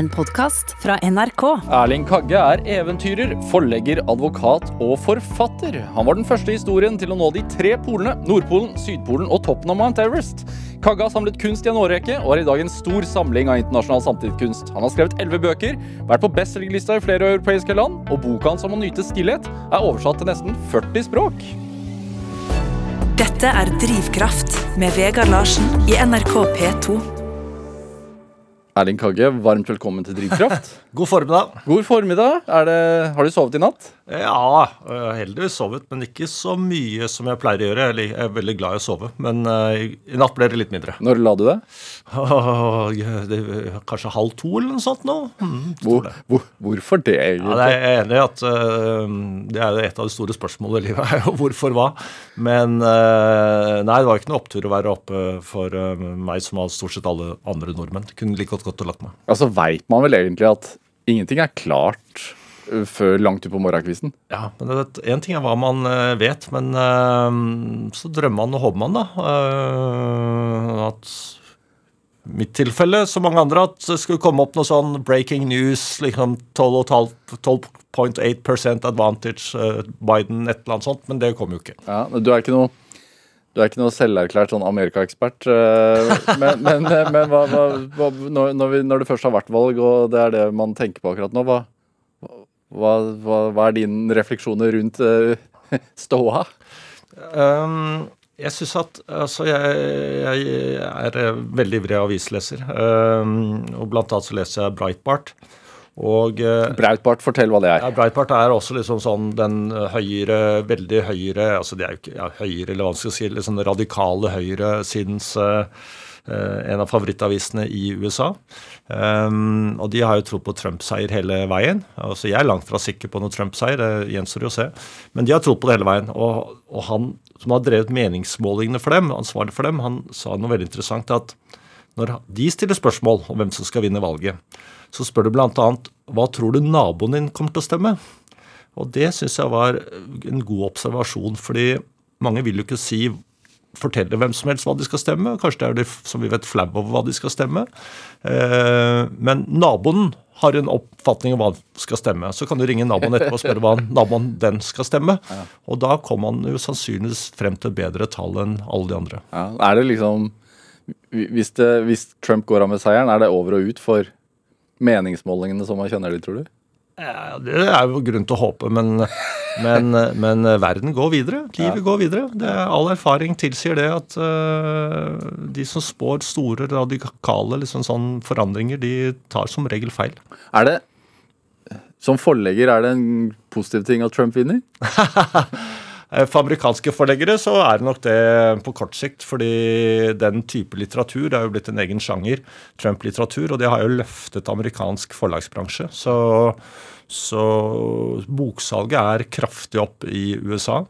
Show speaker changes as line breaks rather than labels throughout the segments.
en podkast fra NRK.
Erling Kagge er eventyrer, forlegger, advokat og forfatter. Han var den første i historien til å nå de tre polene, Nordpolen, Sydpolen og toppen av Mount Everest. Kagge har samlet kunst i en årrekke og har i dag en stor samling av internasjonal samtidskunst. Han har skrevet elleve bøker, vært på bestselgerlista i flere europeiske land, og boka hans om å nyte stillhet er oversatt til nesten 40 språk.
Dette er Drivkraft med Vegard Larsen i NRK P2.
Erling Kagge, varmt velkommen til Drivkraft.
God formiddag.
God formiddag. Det, har du sovet i natt?
Ja, jeg har heldigvis sovet, men ikke så mye som jeg pleier å gjøre. Jeg er veldig glad i å sove, men uh, i natt ble det litt mindre.
Når la du deg?
det kanskje halv to eller noe sånt nå.
Mm, hvor, hvor, hvorfor det,
egentlig? Ja, jeg er enig i at uh, det er et av de store spørsmålene i livet. hvorfor hva? Men uh, nei, det var ikke noe opptur å være oppe for meg som har stort sett alle andre nordmenn. Kunne like godt gått og lagt meg.
Altså veit man vel egentlig at ingenting er klart før langt utpå morgenkvisten.
Ja, men Én ting er hva man uh, vet, men uh, så drømmer man og håper man, da. Uh, at mitt tilfelle, som mange andre, at det skulle komme opp noe sånn breaking news, liksom 12,8% advantage, Biden, et eller annet sånt, men det kom jo ikke.
Ja, men Du er ikke noe du er ikke noe selverklært sånn Amerikaekspert. Men, men, men hva, hva, når, når, vi, når, det først har vært valg, og det er det man tenker på akkurat nå, hva, hva, hva, hva er dine refleksjoner rundt uh, ståa?
Um, jeg syns at Altså, jeg, jeg, er veldig ivrig avisleser. Um, og blant annet så leser jeg Breitbart.
Og, uh, Breitbart, fortell hva det er.
Ja, Breitbart er også liksom sånn den høyre, veldig høyre altså det er jo ikke ja, høyre, eller hva man skal si, liksom radikale høyresidens uh, Eh, en av favorittavisene i USA. Um, og de har jo tro på Trump-seier hele veien. Altså, jeg er langt fra sikker på noe Trump-seier, det gjenstår jo å se. Men de har trodd på det hele veien. Og, og, han som har drevet meningsmålingene for dem, ansvarlig for dem, han sa noe veldig interessant. at når de stiller spørsmål om hvem som skal vinne valget, så spør du bl.a.: Hva tror du naboen din kommer til å stemme? Og det syns jeg var en god observasjon, fordi mange vil jo ikke si fortelle hvem som helst hva de skal stemme. Kanskje det er de som vi vet flau over hva de skal stemme. Eh, men naboen har en oppfatning om hva de skal stemme. Så kan du ringe naboen etterpå og spørre hva naboen den skal stemme. Og da kommer man jo sannsynligvis frem til bedre tall enn alle de andre.
Ja, er det liksom hvis, det, hvis Trump går av med seieren, er det over og ut for meningsmålingene som man kjenner de, tror du?
Ja, det er jo grunn til å håpe, men, men, men verden går videre. Livet ja. går videre. Det, all erfaring tilsier det at uh, de som spår store, radikale liksom sånn forandringer, de tar som regel feil.
Er det, Som forlegger, er det en positiv ting at Trump vinner?
Eh, for amerikanske forleggere så er det nok det på kort sikt, fordi den type litteratur er jo blitt en egen sjanger, Trump-litteratur, og det har jo løftet amerikansk forlagsbransje. Så, så boksalget er kraftig opp i USA.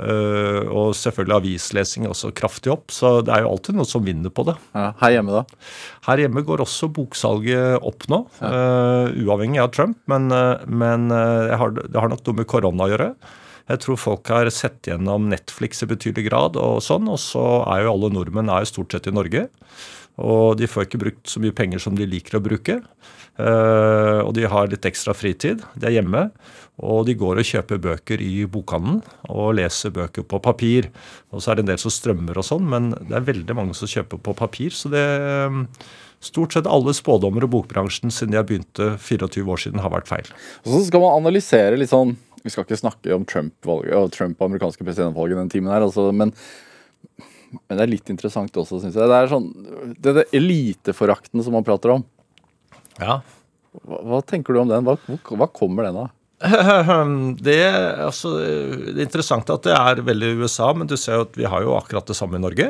Uh, og selvfølgelig avislesing også kraftig opp. Så det er jo alltid noe som vinner på det.
Ja, her hjemme, da?
Her hjemme går også boksalget opp nå. Ja. Uh, uavhengig av Trump. Men, uh, men har, det har nok noe med korona å gjøre. Jeg tror folk har sett gjennom Netflix i betydelig grad, og sånn, og så er jo alle nordmenn er jo stort sett i Norge. Og de får ikke brukt så mye penger som de liker å bruke. Uh, og de har litt ekstra fritid. De er hjemme. Og de går og kjøper bøker i bokhandelen og leser bøker på papir. Og så er det en del som strømmer og sånn, men det er veldig mange som kjøper på papir. Så det Stort sett alle spådommer i bokbransjen siden jeg begynte 24 år siden, har vært feil.
Og så skal man analysere litt sånn vi skal ikke snakke om Trump-valget og Trump amerikanske presidentvalget den timen her, altså, men, men, det er litt interessant også, syns jeg. Det er sånn, det, det eliteforakten som man prater om.
Ja.
Hva, hva, tenker du om den? Hva, hva kommer den av?
Det, altså, det, er interessant at det er veldig USA, men du ser jo at vi har jo akkurat det samme i Norge.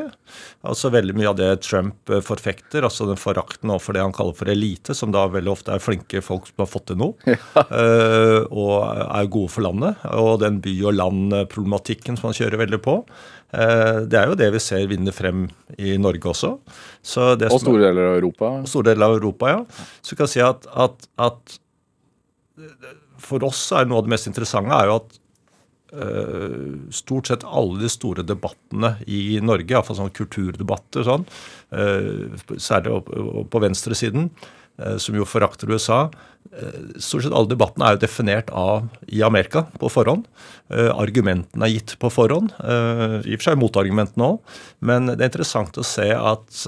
Altså Veldig mye av det Trump forfekter, altså den forakten overfor det han kaller for elite, som da veldig ofte er flinke folk som har fått til noe, ja. uh, og er gode for landet. Og den by og land-problematikken som han kjører veldig på. Det er jo det vi ser vinne frem i Norge også.
og store deler av Europa.
Og Store deler av Europa, ja. Så vi kan si at, at, at for oss er noe av det mest interessante er jo at uh, stort sett alle de store debattene i Norge, iallfall sånne kulturdebatter, sånn, uh, særlig på venstresiden, uh, som jo forakter USA. Eh, stort sett alle debattene er jo definert av i Amerika på forhånd. Argumentene er gitt på forhånd. I og for seg motargumentene òg. Men det er interessant å se at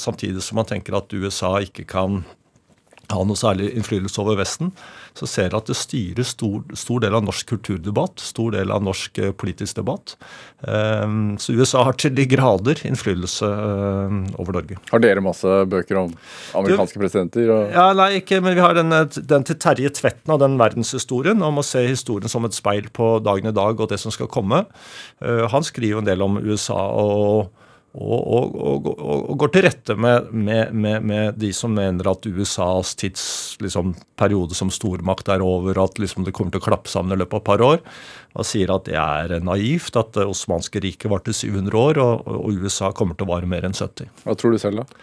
samtidig som man tenker at USA ikke kan ha noe særlig innflytelse over Vesten, så ser jeg at det styrer stor, stor, del av norsk kulturdebatt, stor del av norsk eh, politisk debatt. Um, så USA har til de grader innflytelse um, over Norge.
Har dere masse bøker om amerikanske presidenter? Og...
Ja, Nei, ikke, men vi har den, den til Terje Tvetten av den verdenshistorien, om å se historien som et speil på dagen i dag og det som skal komme. Han skriver en del om USA. og og, og, og, og, går til rette med, med, med, med, de som mener at USAs tidsperiode liksom, som stormakt er over, at liksom, det kommer til å klappe sammen i løpet av et par år. Og sier at det er naivt, at det osmanske riket varte 700 år, og, USA kommer til å vare mer enn 70.
Hva tror du selv, da?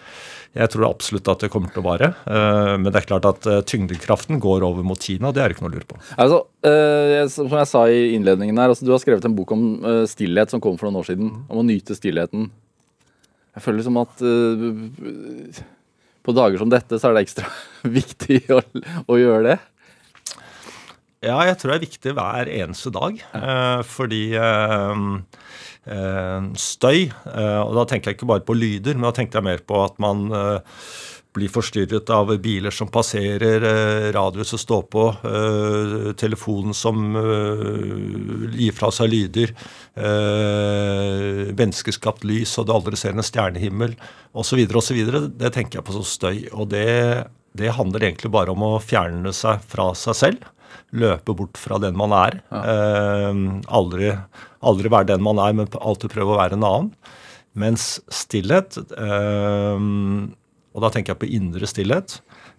Jeg tror absolutt at det kommer til å vare. Eh, men det er klart at eh, tyngdekraften går over mot Kina. Det er det ikke noe å lure på.
Altså, eh, som jeg sa i innledningen her, altså, Du har skrevet en bok om stillhet som kom for noen år siden. Om å nyte stillheten. Jeg føler som at uh, på dager som dette så er det ekstra viktig å, å, gjøre det.
Ja, jeg tror det er viktig hver eneste dag. Uh, fordi uh, støy Og da tenker jeg ikke bare på lyder, men da tenker jeg mer på at man blir forstyrret av biler som passerer, radioer som står på, eh, telefonen som eh, gir fra seg lyder, menneskeskapt lys, og du aldri ser en stjernehimmel, osv., osv. Det tenker jeg på som støy. Og det, det handler egentlig bare om å fjerne seg fra seg selv. Løpe bort fra den man er. Ja. aldri, aldri være den man er, men alltid prøve å være en annen. Mens stillhet eh, og da tenker jeg på indre stillhet.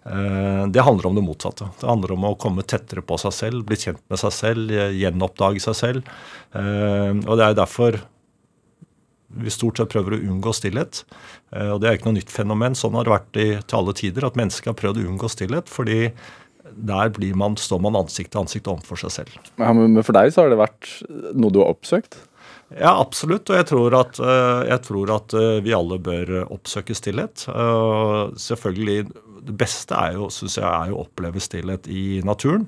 Eh, det handler om det motsatte. Det handler om å komme tettere på seg selv, bli kjent med seg selv, gjenoppdage seg selv. Eh, og det er derfor vi stort sett prøver å unngå stillhet. Eh, og det er ikke noe nytt fenomen. Sånn har det vært i, til alle tider, at mennesker har prøvd å unngå stillhet. fordi der man, står man ansikt til ansikt overfor seg selv.
Ja, men For deg så har det vært noe du har oppsøkt?
Ja, absolutt. Og jeg tror at, eh, jeg tror at eh, vi alle bør oppsøke stillhet. Selvfølgelig, Det beste er jo, synes jeg, er å oppleve stillhet i naturen.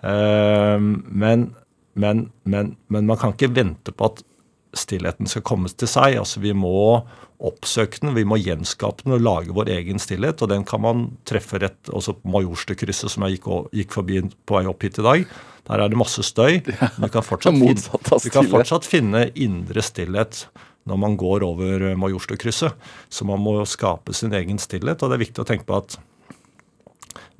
Eh, men, men, men, men man kan ikke vente på at stillheten skal komme til seg. Altså Vi må oppsøke den, vi må gjenskape den og lage vår egen stillhet. Og den kan man treffe rett også på Majorstukrysset, som jeg gikk, gikk, forbi på vei opp hit i dag. Der er det masse støy. Men du kan fortsatt, finne, du kan fortsatt finne indre stillhet når man går over Majorstukrysset. Så man må skape sin egen stillhet. Og det er viktig å tenke på at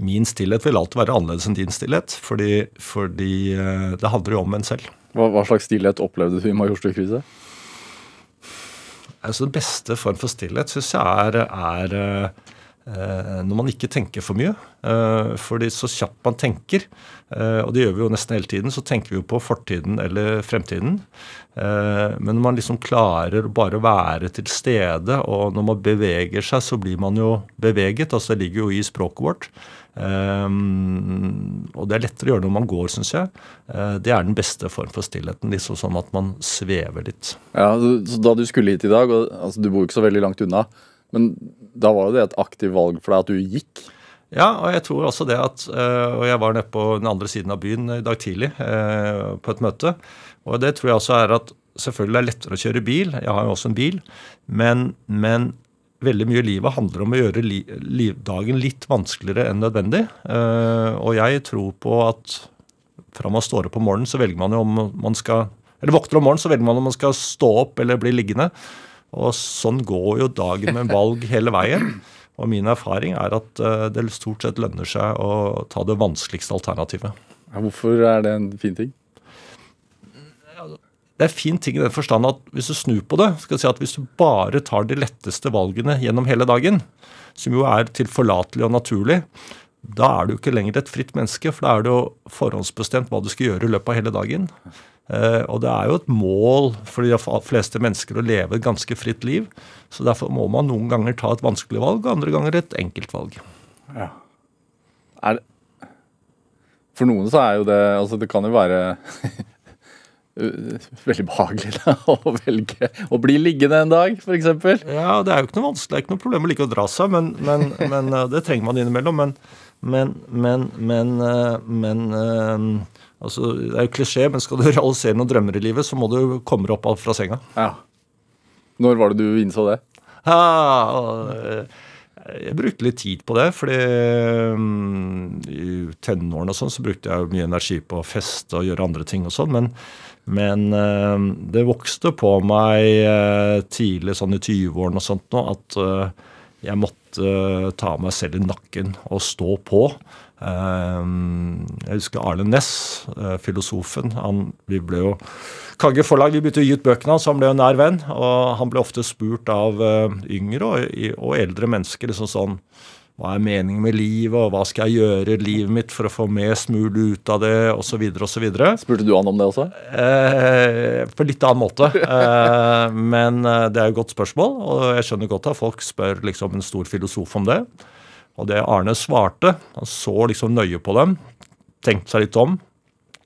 min stillhet vil alltid være annerledes enn din stillhet. Fordi, fordi eh, det handler jo om en selv.
Hva, hva slags stillhet opplevde du i Majorstukrysset?
Altså, den beste form for stillhet syns jeg er, er eh, når man ikke tenker for mye. Eh, fordi så kjapt man tenker, eh, og det gjør vi jo nesten hele tiden, så tenker vi jo på fortiden eller fremtiden. Men når man liksom klarer bare å være til stede, og når man beveger seg, så blir man jo beveget. altså Det ligger jo i språket vårt. Um, og det er lettere å gjøre når man går, syns jeg. Uh, det er den beste form for stillheten. Liksom sånn at man svever litt.
Ja, så Da du skulle hit i dag, og altså, du bor ikke så veldig langt unna, men da var jo det et aktivt valg for deg at du gikk?
Ja, og jeg tror også det at uh, Og jeg var nede på den andre siden av byen i dag tidlig uh, på et møte. Og det tror jeg også er at selvfølgelig er det lettere å kjøre bil. Jeg har jo også en bil. Men, men veldig mye i livet handler om å gjøre li livdagen litt vanskeligere enn nødvendig. Uh, og jeg tror på at fra man står opp om morgenen, så velger man jo om man skal Eller våkner om morgenen, så velger man om man skal stå opp eller bli liggende. Og sånn går jo dagen med valg hele veien. Og min erfaring er at uh, det stort sett lønner seg å ta det vanskeligste alternativet.
Hvorfor er det en fin ting?
Det er fin ting i den forstand at hvis du snur på det, skal jeg si at hvis du bare tar de letteste valgene gjennom hele dagen, som jo er tilforlatelig og naturlig, da er du ikke lenger et fritt menneske, for da er det jo forhåndsbestemt hva du skal gjøre i løpet av hele dagen. Eh, og det er jo et mål for de fleste mennesker å leve et ganske fritt liv. Så derfor må man noen ganger ta et vanskelig valg, og andre ganger et enkelt valg. Ja.
Er det, for noen så er jo det Altså, det kan jo være veldig behagelig da, å velge å bli liggende en dag, f.eks.
Ja, det er jo ikke noe vanskelig, det er ikke noe problem å like å dra seg, men, men, men eh, det trenger man innimellom. Men, men, men, men, eh, men eh, altså, Det er jo klisjé, men skal du realisere noen drømmer i livet, så må du komme deg opp fra senga.
Ja. Når var det du innså det?
Ja, eh, jeg brukte litt tid på det, fordi mm, i tenårene og sånn så brukte jeg mye energi på å feste og gjøre andre ting og sånn, men, men eh, det vokste på meg eh, tidlig, sånn i 20-årene og sånt nå, at eh, jeg måtte ta meg selv i nakken og stå på. Jeg husker Arne Næss, filosofen. Han, vi ble jo Kagge forlag, vi begynte å gi ut bøkene hans, han ble jo nær venn. Og han ble ofte spurt av yngre og, og eldre mennesker liksom sånn Hva er meningen med livet, og hva skal jeg gjøre i livet mitt for å få mest mulig ut av det, osv., osv.
Spurte du han om det også?
Eh, på litt annen måte. Eh, men eh, det er et godt spørsmål, og jeg skjønner godt at folk spør liksom en stor filosof om det. Og det Arne svarte, han så liksom nøye på dem, tenkte seg litt om,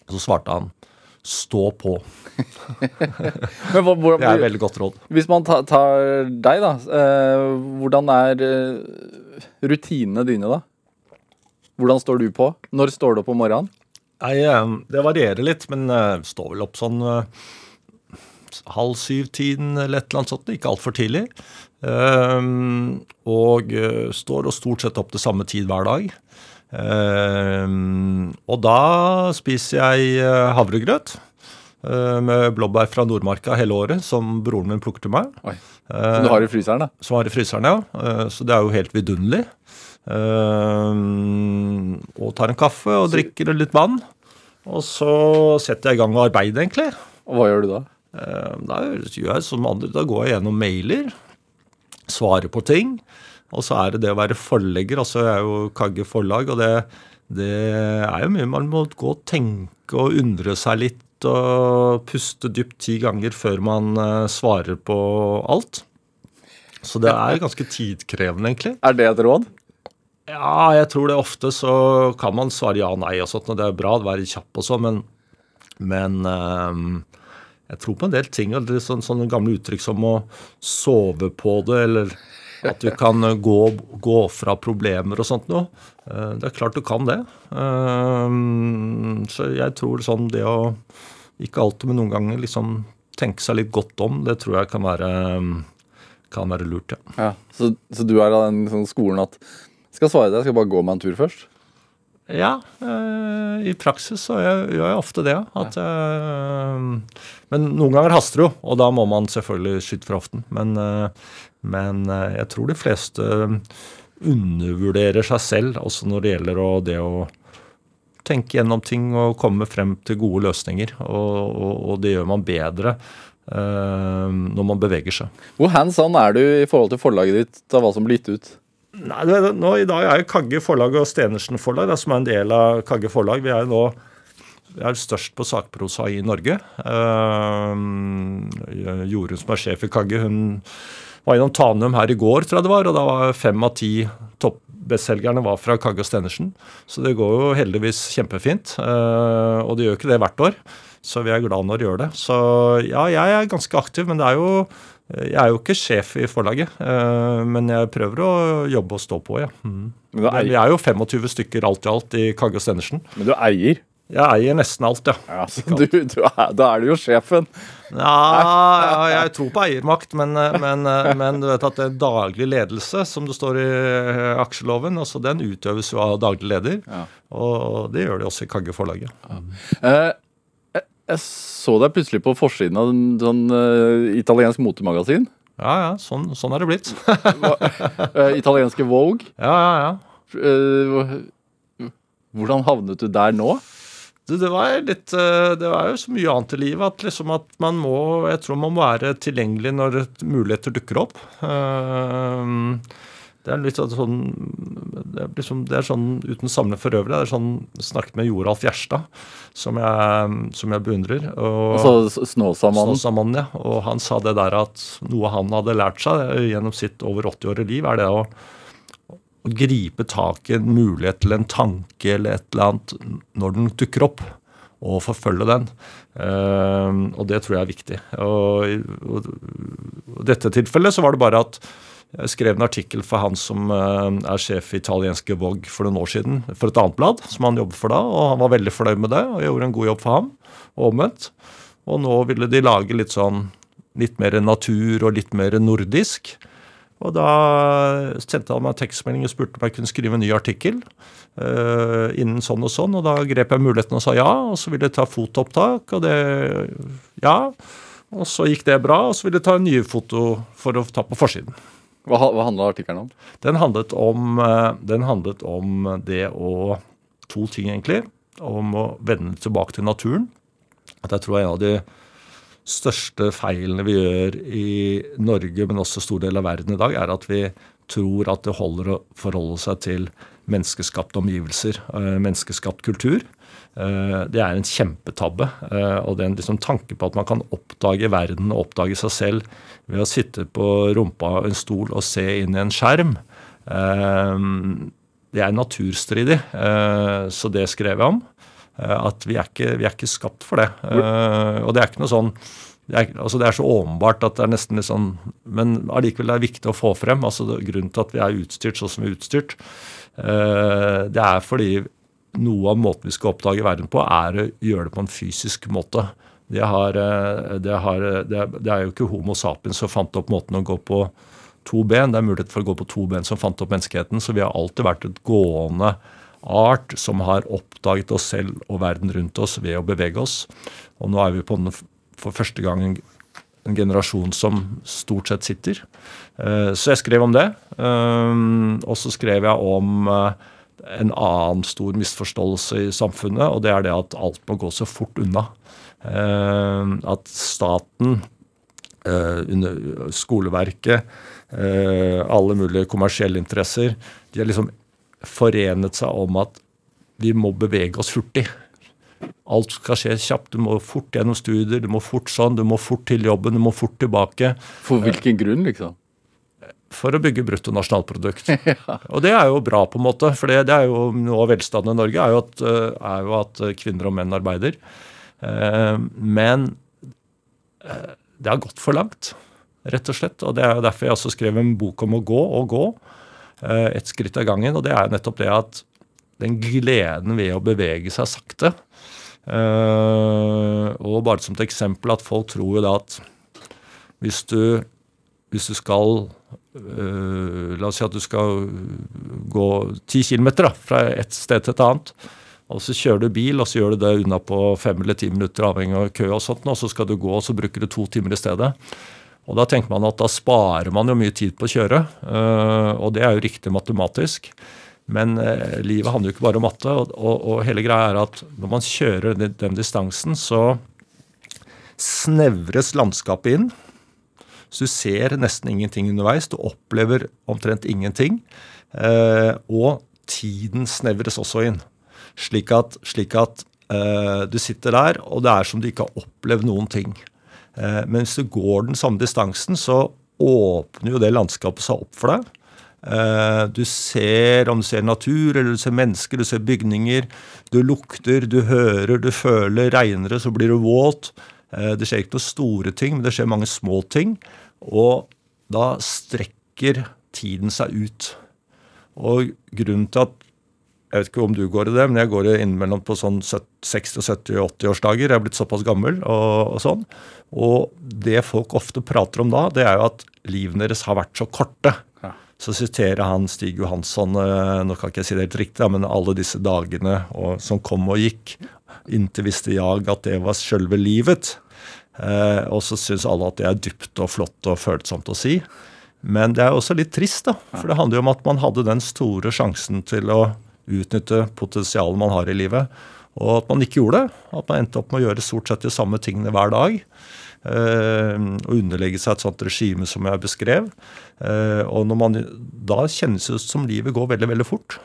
og så svarte han stå på.
Men
Det er et veldig godt råd.
Hvis man ta, tar deg, da. Eh, hvordan er eh, rutinene dine, da? Hvordan står du på? Når står du opp om morgenen?
Nei, eh, Det varierer litt, men står vel opp sånn halv syv-tiden eller et eller annet sånt. Ikke altfor tidlig. Og står og stort sett opp til samme tid hver dag. Eh, og da spiser jeg eh, havregrøt eh, med blåbær fra Nordmarka hele året, som broren min plukker til meg.
Oi. Som du har i fryseren, da?
Som har i fryseren, ja. Så det er jo helt vidunderlig. Og tar en kaffe og drikker litt vann. Og så setter jeg i gang med arbeidet, egentlig.
Og hva gjør du da?
Da gjør jeg som andre, da går jeg gjennom mailer, svarer på ting. Og så er det det å være forlegger. altså Jeg er jo Kagge forlag, og det, det er jo mye man må gå og tenke og undre seg litt og puste dypt ti ganger før man eh, svarer på alt. Så det er ganske tidkrevende, egentlig.
Er det et råd?
Ja, jeg tror det ofte så kan man svare ja og nei og sånt, og det er bra å være kjapp og sånn, men, men um, jeg tror på en del ting. eller sånn, sånne gamle uttrykk som å sove på det, eller at du kan eh, gå, gå fra problemer og sånt noe. Eh, Det er klart du kan det. Ehm, Så jeg tror sånn det å ikke alltid, men noen ganger liksom tenke seg litt godt om, det tror jeg kan være, kan være lurt, ja.
Ja. Så, så du er av den sånn skolen at skal svare deg, skal bare gå meg en tur først?
Ja, øh, i praksis så gjør jeg ofte det. At, øh, men noen ganger haster det jo, og da må man selvfølgelig skyte fra hoften. Men, eh, men eh, jeg tror de fleste undervurderer seg selv, også når det gjelder å, det å tenke gjennom ting og komme frem til gode løsninger. Og, og, og det gjør man bedre eh, når man beveger seg.
Hvor hands on er du i forhold til forlaget ditt av hva som blir gitt ut?
Nei, det, nå I dag er jo Kagge forlag og Stenersen forlag, som er en del av Kagge forlag. Vi er jo nå vi er størst på sakprosa i Norge. Uh, Jorunn, som er sjef i Kagge, hun var innom Tanum her i går, tror jeg det var, og da var fem av ti toppbestselgerne var fra Kagge og Stenersen. Så det går jo heldigvis kjempefint. Uh, og det gjør ikke det hvert år, så vi er glad når det gjør det. Så ja, jeg er ganske aktiv, men det er jo jeg er jo ikke sjef i forlaget, eh, men jeg prøver å jobbe og stå på, ja. Mm.
Men du
Vi er jo 25 stykker alt i alt i Kagge og Stenersen.
Men du eier?
Jeg eier nesten alt, ja.
Ja, så du, du er, da er du jo sjefen.
Ja, ja, jeg tror på eiermakt, men, men, men du vet at det er daglig ledelse, som det står i eh, aksjeloven, altså den utøves jo av daglig leder.
Ja.
Og det gjør de også i Kagge forlaget.
Eh, jeg, jeg så deg plutselig på forsiden av en sånn uh, italiensk motemagasin.
Ja, ja, sånn, sånn er det blitt.
Eh, italienske Vogue.
Ja, ja, ja.
Uh, hvordan havnet du der nå?
Du, det var litt eh, Det var jo så mye annet i livet at liksom at man må Jeg tror man må være tilgjengelig når muligheter dukker opp. Eh, Det er litt sånn Det er, liksom, det er sånn uten samle for øvrig. Det er sånn snakket med Joralf Gjerstad, som jeg, som jeg beundrer. Og,
Altså Snåsamannen.
Snåsamannen, ja. Og han sa det der at noe han hadde lært seg gjennom sitt over 80-årige liv, er det å, å gripe tak i en mulighet til en tanke eller et eller annet når den dukker opp. og forfølge den. og det tror jeg er viktig. Og i dette tilfellet så var det bare at jeg skrev en artikkel for han som er sjef i italienske Vogue for noen år siden, for et annet blad som han jobbet for da, og han var veldig fornøyd med det og gjorde en god jobb for ham, og omvendt. Og nå ville de lage litt sånn litt mer natur og litt mer nordisk. Og da sendte han meg tekstmelding og spurte om jeg kunne skrive en ny artikkel uh, innen sånn og sånn. Og da grep jeg muligheten og sa ja, og så ville jeg ta fotoopptak, og det Ja. Og så gikk det bra, og så ville jeg ta nye foto for å ta på forsiden.
Hva, hva handla artikkelen om?
Den handlet om, eh, den handlet om det å To ting, egentlig. Om å vende tilbake til naturen. At jeg tror en av de største feilene vi gjør i Norge, men også stor del av verden i dag, er at vi tror at det holder å forholde seg til menneskeskapte omgivelser, uh, menneskeskapt kultur. Uh, det er en kjempetabbe. Uh, og det er en liksom, tanke på at man kan oppdage verden og oppdage seg selv ved å sitte på rumpa av en stol og se inn i en skjerm. det er naturstridig, så det skrev jeg om. Eh, at vi er, ikke, vi er ikke skapt for det. Uh, og det er ikke noe sånn det er, altså det er så åpenbart at det er nesten litt sånn Men allikevel er det viktig å få frem. altså det, Grunnen til at vi er utstyrt sånn som vi er utstyrt, uh, det er fordi noe av måten vi skal oppdage verden på, er å gjøre det på en fysisk måte. Det, har, det, har, det, er jo ikke Homo sapiens som fant opp måten å gå på to ben. Det er mulighet for å gå på to ben som fant opp menneskeheten. Så vi har alltid vært et gående art som har oppdaget oss selv og verden rundt oss ved å bevege oss. Og nå er vi på den for første gang en, en generasjon som stort sett sitter. Uh, så jeg skrev om det. Um, og så skrev jeg om uh, en annen stor misforståelse i samfunnet, og det er det at alt må gå så fort unna. At staten, skoleverket, alle mulige kommersielle interesser, de har liksom forenet seg om at vi må bevege oss hurtig. Alt skal skje kjapt. Du må fort gjennom studier, du må fort sånn, du må fort til jobben, du må fort tilbake.
For hvilken grunn, liksom?
For å bygge bruttonasjonalprodukt. ja. Og det er jo bra, på en måte. For det, det er jo noe av velstanden i Norge er jo, at, eh, er jo at kvinner og menn arbeider. Eh, men eh, det har gått for langt, rett og slett. Og det er jo derfor jeg også skrev en bok om å gå og gå. Eh, et skritt av gangen. Og det er nettopp det at den gleden ved å bevege seg sakte uh, Og bare som et eksempel at folk tror jo da at hvis du, hvis du skal uh, La oss si at du skal gå ti km fra et sted til et annet. Og så kjører du bil, og så gjør du det unna på fem eller ti minutter, avhengig av kø og sånt, og så skal du gå, og så bruker du to timer i stedet. Og Da tenker man at da sparer man jo mye tid på å kjøre, eh, og det er jo riktig matematisk. Men eh, livet handler jo ikke bare om matte, og, og, og, hele greia er at når man kjører den, den distansen, så snevres landskapet inn. Så du ser nesten ingenting underveis. Du opplever omtrent ingenting. Eh, og tiden snevres også inn. Slik at, slik at du sitter der, og det er som du ikke har opplevd noen ting. Eh, men hvis du går den samme distansen, så åpner jo det landskapet seg opp for deg. Eh, du ser om du ser natur, eller du ser mennesker, du ser bygninger. Du lukter, du hører, du føler. Regner det, så blir du våt. Eh, det skjer ikke noen store ting, men det skjer mange små ting. Og da strekker tiden seg ut. Og grunnen til at jeg vet ikke om du går i det, men jeg går innimellom på sånn 60-70-80-årsdager. Jeg er blitt såpass gammel og, og, sånn. Og det folk ofte prater om da, det er jo at livene deres har vært så korte. Ja. Så siterer han Stig Johansson, eh, nå kan ikke jeg si det helt riktig, men alle disse dagene og, som kom og gikk. Inntil visste jeg at det var sjølve livet. Eh, og så syns alle at det er dypt og flott og følsomt å si. Men det er også litt trist, da. For det handler jo om at man hadde den store sjansen til å utnytte potensialet man har i livet. Og at man ikke gjorde det. At man endte opp med å gjøre stort sett de samme tingene hver dag. Uh, og underlegge seg et sånt regime som jeg beskrev. Uh, og når man, da kjennes det som livet går veldig, veldig fort.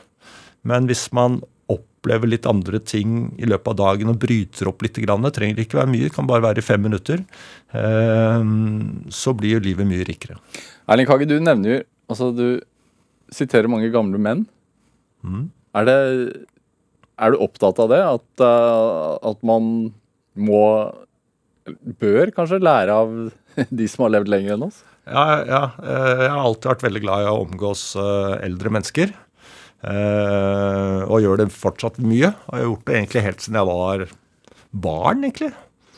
Men hvis man opplever litt andre ting i løpet av dagen og bryter opp litt, det trenger ikke være mye, det kan bare være i fem minutter, uh, så blir jo livet mye rikere.
Erling Kage, du nevner jo altså Du siterer mange gamle menn. Mm. Er det Er du opptatt av det? At, uh, at man må Bør kanskje lære av de som har levd lenger enn oss?
Ja, ja, jeg har alltid vært veldig glad i å omgås eldre mennesker. Og gjør det fortsatt mye. Og jeg har gjort det egentlig helt siden jeg var barn, egentlig.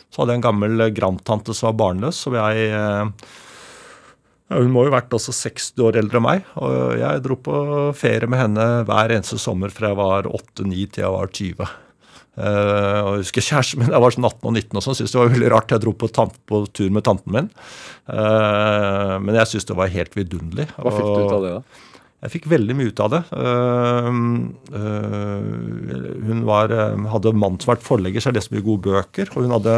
Så hadde jeg en gammel grandtante som var barnløs, som jeg hun må jo ha vært også 60 år eldre enn meg. Og jeg dro på ferie med henne hver eneste sommer fra jeg var 8-9 til jeg var 20. Uh, eh, og jeg husker Kjæresten min jeg var sånn 18 og 19 og sånn, syntes det var veldig rart. Jeg dro på, på tur med tanten min. Uh, men jeg syntes det var helt vidunderlig.
Hva fikk du ut av det, da?
Jeg fikk veldig mye ut av det. Uh, hun var, hadde en mann som var forlegger, så jeg leste mye gode bøker. Og hun, hadde,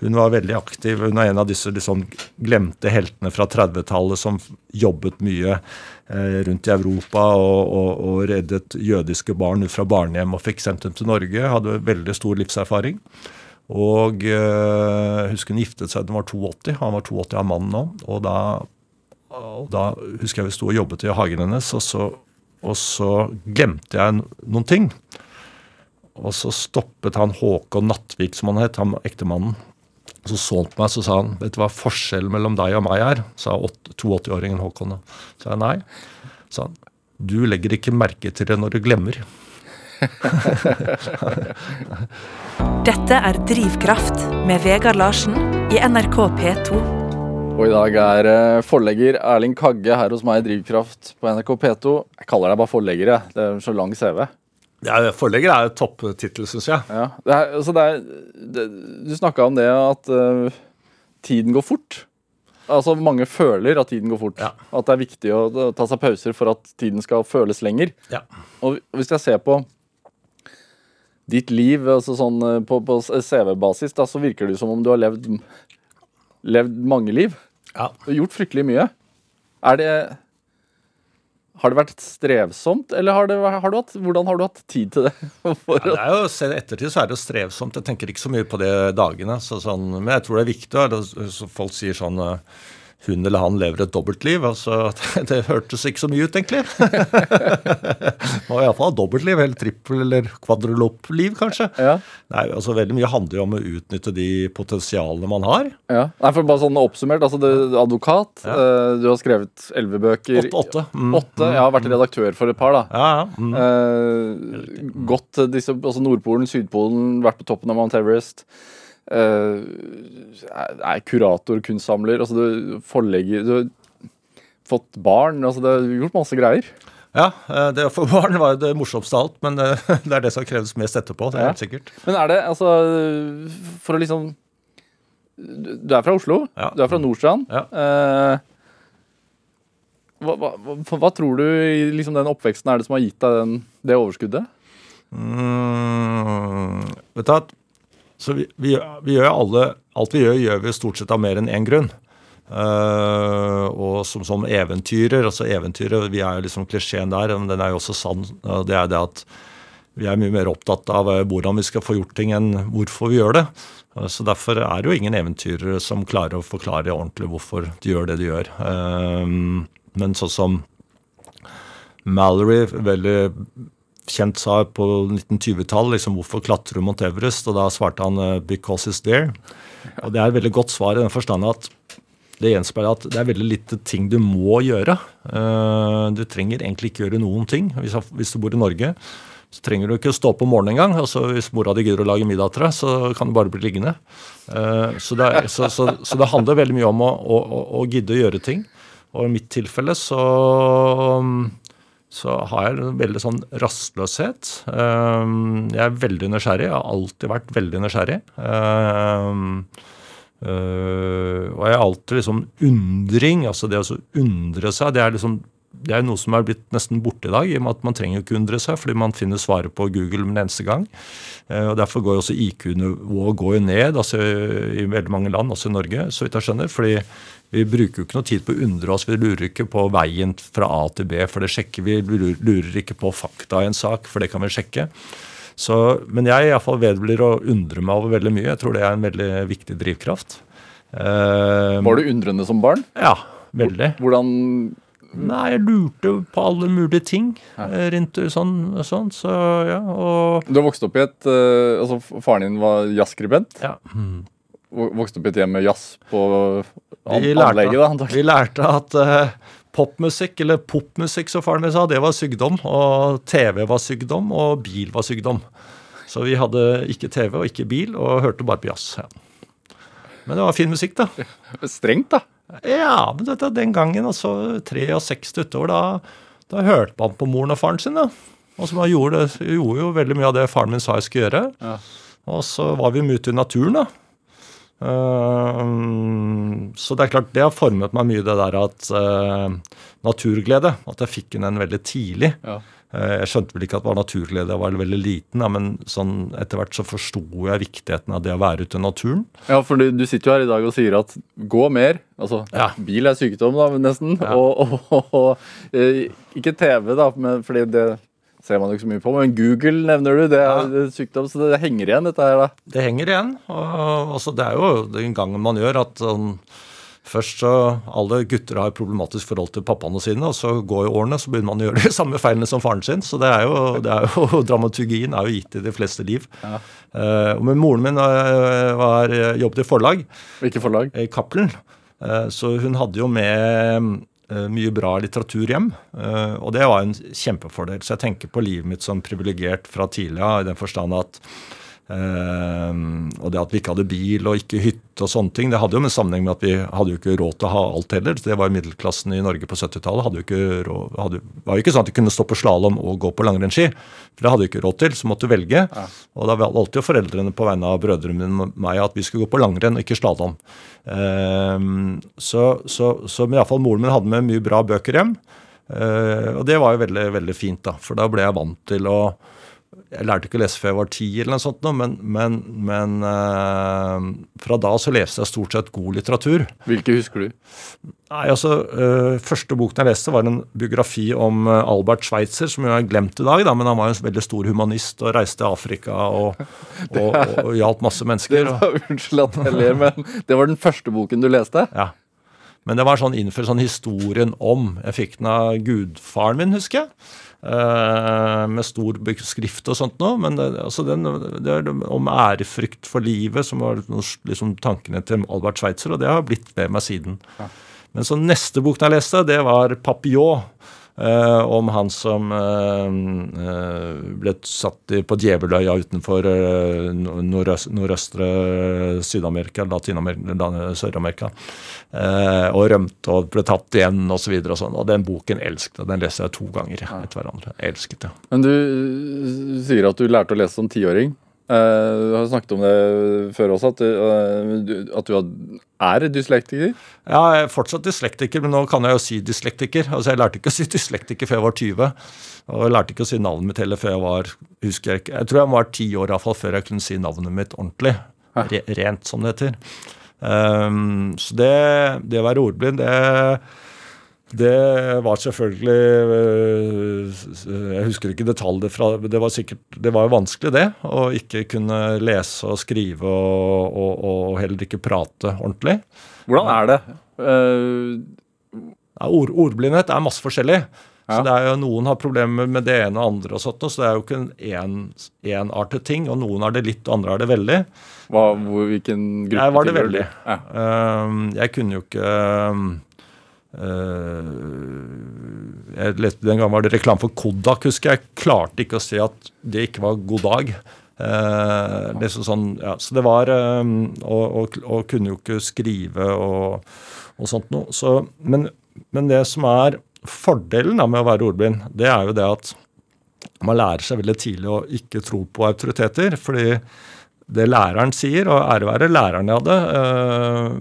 hun var veldig aktiv. Hun er en av disse liksom, glemte heltene fra 30-tallet som jobbet mye uh, rundt i Europa og, og, og, reddet jødiske barn ut fra barnehjem og fikk sendt dem til Norge. Hadde veldig stor livserfaring. Og uh, husker hun giftet seg da hun var 82. Han var 82 av mannen nå. og da og da husker jeg vi sto og jobbet i hagen hennes, og så, og så glemte jeg noen ting. Og så stoppet han Håkon Nattvik, som han het, han ektemannen. Så så han på meg så sa han, 'Vet du hva forskjellen mellom deg og meg er?' sa 82-åringen Håkon. Så sa jeg nei. sa han, 'Du legger ikke merke til det når du glemmer'.
Dette er Drivkraft med Vegard Larsen i NRK P2.
Og i dag er eh, forlegger Erling Kagge her hos meg i Drivkraft på NRK P2. Jeg kaller deg bare forlegger, jeg. Det er så lang CV.
Ja, forlegger er topptittel, syns jeg.
Ja, det er, altså det er, det, du snakka om det at uh, tiden går fort. Altså Mange føler at tiden går fort. Ja. At det er viktig å, ta seg pauser for at tiden skal føles lenger.
Ja.
Og hvis jeg ser på ditt liv altså sånn eh, på, på CV-basis, da, så virker det som om du har levd, levd mange liv.
Ja.
Og gjort fryktelig mye. Er det Har det vært strevsomt, eller har det, har du hatt, hvordan har du hatt tid til det?
ja, det er jo, se Ettertid så er det jo strevsomt. Jeg tenker ikke så mye på det dagene. Så sånn, men jeg tror det er viktig. Så folk sier sånn hun eller han lever et dobbeltliv. altså Det, hørtes ikke så mye ut, egentlig. Må iallfall ha dobbeltliv, eller trippel- eller kvadrolopp-liv, kanskje.
Ja.
Nei, altså Veldig mye handler jo om å utnytte de potensialene man har.
Ja, Nei, for bare sånn oppsummert, altså det, Advokat, ja. uh, du har skrevet elleve bøker.
Åtte. åtte. Mm.
åtte. Jeg har vært redaktør for et par, da.
Ja, ja. Mm.
Eh, gått disse, altså Nordpolen, Sydpolen, vært på toppen av Mount Everest. Uh, er kurator, kunstsamler, altså du forlegger Du har fått barn, altså du har gjort masse greier.
Ja, eh, det å få barn var det morsomste av alt, men det, det, er det som kreves mest etterpå. det er ja. helt sikkert.
Men er det, altså For å liksom Du er fra Oslo,
ja.
du er fra Nordstrand.
Ja.
Uh, hva, hva, hva, tror du i liksom den oppveksten er det som har gitt deg den, det overskuddet?
Mm, vet du at så vi, vi, vi gjør alle, alt vi gjør, gjør vi stort sett av mer enn én grunn. Uh, og som, som eventyrer, altså eventyret, Vi er jo liksom klisjeen der, men den er jo også sann. Uh, det er det at vi er mye mer opptatt av uh, hvordan vi skal få gjort ting, enn hvorfor vi gjør det. så Derfor er det jo ingen eventyrere som klarer å forklare ordentlig hvorfor de gjør det de gjør. men sånn som Mallory, veldig kjent sa på 1920-tallet liksom, hvorfor klatrer Mount Everest? Og da svarte han uh, 'because it's there'. Og det er et veldig godt svar i den forstand at det gjenspeiler at det er veldig lite ting du må gjøre. Uh, du trenger egentlig ikke gjøre noen ting. Hvis, du bor i Norge, så trenger du ikke stå opp om morgenen engang. Altså, hvis mora di gidder å lage middag til deg, så kan du bare bli liggende. Uh, så, det er, så, så, så, det handler veldig mye om å, å, å, å gidde å gjøre ting. Og i mitt tilfelle så så har jeg en veldig sånn rastløshet. Ehm, jeg er veldig nysgjerrig. Jeg har alltid vært veldig nysgjerrig. Ehm, øh, og jeg har alltid liksom undring. Altså det å undre seg, det er liksom det er noe som er blitt nesten borte i dag, i og med at man trenger ikke undre seg, fordi man finner svaret på Google med en eneste gang. Eh, og Derfor går jo også IQ-nivået ned altså i veldig mange land, også i Norge, så vidt jeg skjønner. fordi vi bruker jo ikke noe tid på å undre oss. Vi lurer ikke på veien fra A til B, for det sjekker vi. Vi lurer ikke på fakta i en sak, for det kan vi sjekke. Så, men jeg iallfall vedblir å undre meg over veldig mye. Jeg tror det er en veldig viktig drivkraft.
Uh, Var du undrende som barn?
Ja, veldig.
Hvordan
Nei, jeg lurte på alle mulige ting eh, rundt sånn, sånn, så ja, og
Du har vokst opp i et uh, Altså, Faren din var jazzskribent.
ja.
Vok- Vokste opp i et hjem med jazz på an
Vi lærte,
anlegget. da, antakelig.
vi lærte at eh, popmusikk, eller popmusikk som faren min sa, det var sykdom. Og TV var sykdom, og bil var sykdom. Så vi hadde ikke TV og ikke bil, og hørte bare på jazz. Ja. Men det var fin musikk, da.
Strengt, da.
Ja, men dette, den gangen, altså 63 utover, da, da hørte man på moren og faren sin. da. Og så gjorde, det, gjorde jo veldig mye av det faren min sa jeg skulle gjøre.
Ja.
Og så var vi mye ute i naturen, da. Eh, så det er klart, det har formet meg mye, det der at eh, naturglede. At jeg fikk den veldig tidlig.
Ja.
Eh, jeg skjønte vel ikke at det var naturglede jeg var veldig liten, men sånn, etter hvert så forsto jeg viktigheten av det å være ute i naturen.
Ja, for du, du sitter jo her i dag og sier at gå mer. Altså,
Ja.
bil er sykdom, da, nesten. Og, og, og ikke TV, da, men, fordi det ser man jo ikke så mye på. Men Google nevner du, det er
Ja.
sykdom, så det henger igjen, dette her, da.
Det henger igjen. og altså, Det er jo den gangen man gjør at um, Først så Alle gutter har problematisk forhold til pappaene sine, og så går jo årene, så begynner man å gjøre de samme feilene som faren sin. Så det er jo, det er jo Dramaturgien er jo gitt i de fleste liv.
Ja.
Eh, men moren min uh, var, jobbet i forlag,
Hvilket forlag.
i Cappelen. Uh, så hun hadde jo med eh, mye bra litteratur hjem, eh, og det var en kjempefordel. Så jeg tenker på livet mitt som privilegert fra tidlig av, i den forstand at eh, og det at vi ikke hadde bil og ikke hytte og sånne ting, det hadde jo med sammenheng med at vi hadde jo ikke råd til å ha alt heller. Det var middelklassen i Norge på 70-tallet. hadde jo ikke råd, hadde, Det var jo ikke sånn at de kunne stå på slalåm og gå på langrennsski. For det hadde de ikke råd til, så måtte du velge. Og da valgte jo foreldrene på vegne av brødrene mine og meg at vi skulle gå på langrenn og ikke slalåm. Ehm, så, så, så men i alle fall moren min hadde med mye bra bøker hjem. Eh, og det var jo veldig, veldig fint, da, for da ble jeg vant til å Jeg lærte ikke å lese før jeg var ti, eller noe sånt, men, men, men eh, fra da så leste jeg stort sett god litteratur.
Hvilke husker du?
Nei, altså, øh, Første boken jeg leste, var en biografi om øh, Albert Schweitzer, som jo er glemt i dag, da, men han var jo en veldig stor humanist og reiste til Afrika og, og, og, og hjalp masse mennesker.
Var, unnskyld at jeg ler, men det var den første boken du leste?
ja. Men det var sånn innenfor sånn historien om. Jeg fikk den av gudfaren min, husker jeg. Eh, med stor skrift og sånt noe. Men det, altså den, det er om ærefrykt for livet, som var liksom tankene til Albert Schweitzer, og det har blitt med meg siden. Men så neste boken jeg leste, det var 'Papillon'. Eh, om han som eh, eh, ble satt på djeveløya utenfor nordøst, nordøstre Syd-Amerika, Sør-Amerika. og rømte og ble tatt igjen osv. Og, så videre og sånn. Og den boken elsket jeg. Den leste jeg to ganger etter hverandre. Elsket det.
Men du sier at du lærte å lese som tiåring. Eh, du har snakket om det før også, at du, øh, du- at du er dyslektiker.
Ja, jeg er fortsatt dyslektiker, men nå kan jeg jo si dyslektiker. Altså, Jeg lærte ikke å si dyslektiker før jeg var 20. Og jeg lærte ikke å si navnet mitt heller før jeg var husker jeg ikke, jeg tror jeg var ti år i hvert fall før jeg kunne si navnet mitt ordentlig. Re, rent, som det heter. Um, så det, det å være ordblind, det det var selvfølgelig øh, Jeg husker ikke detaljer fra Det var sikkert, det var jo vanskelig, det. Å ikke kunne lese og skrive og, og, og heller ikke prate ordentlig.
Hvordan er det? Uh...
Ja, ord, ordblindhet er masse forskjellig. Så det er jo, Noen har problemer med det ene og andre, og sånt, så det er jo ikke en en ting. og Noen har det litt, og andre har det veldig.
hva, hvor, hvilken gruppe
Jeg var det veldig.
Ja.
Ehm, jeg kunne jo ikke jeg leste, Den gangen var det reklame for Kodak, husker jeg. Klarte ikke å se at det ikke var god dag. Eh, liksom sånn, ja, så det var ehm, og, og, og kunne jo ikke skrive og, og sånt noe. Så, men, men det som er fordelen da, med å være ordblind, det er jo det at man lærer seg veldig tidlig å ikke tro på autoriteter. fordi det læreren sier, og ære være læreren jeg hadde,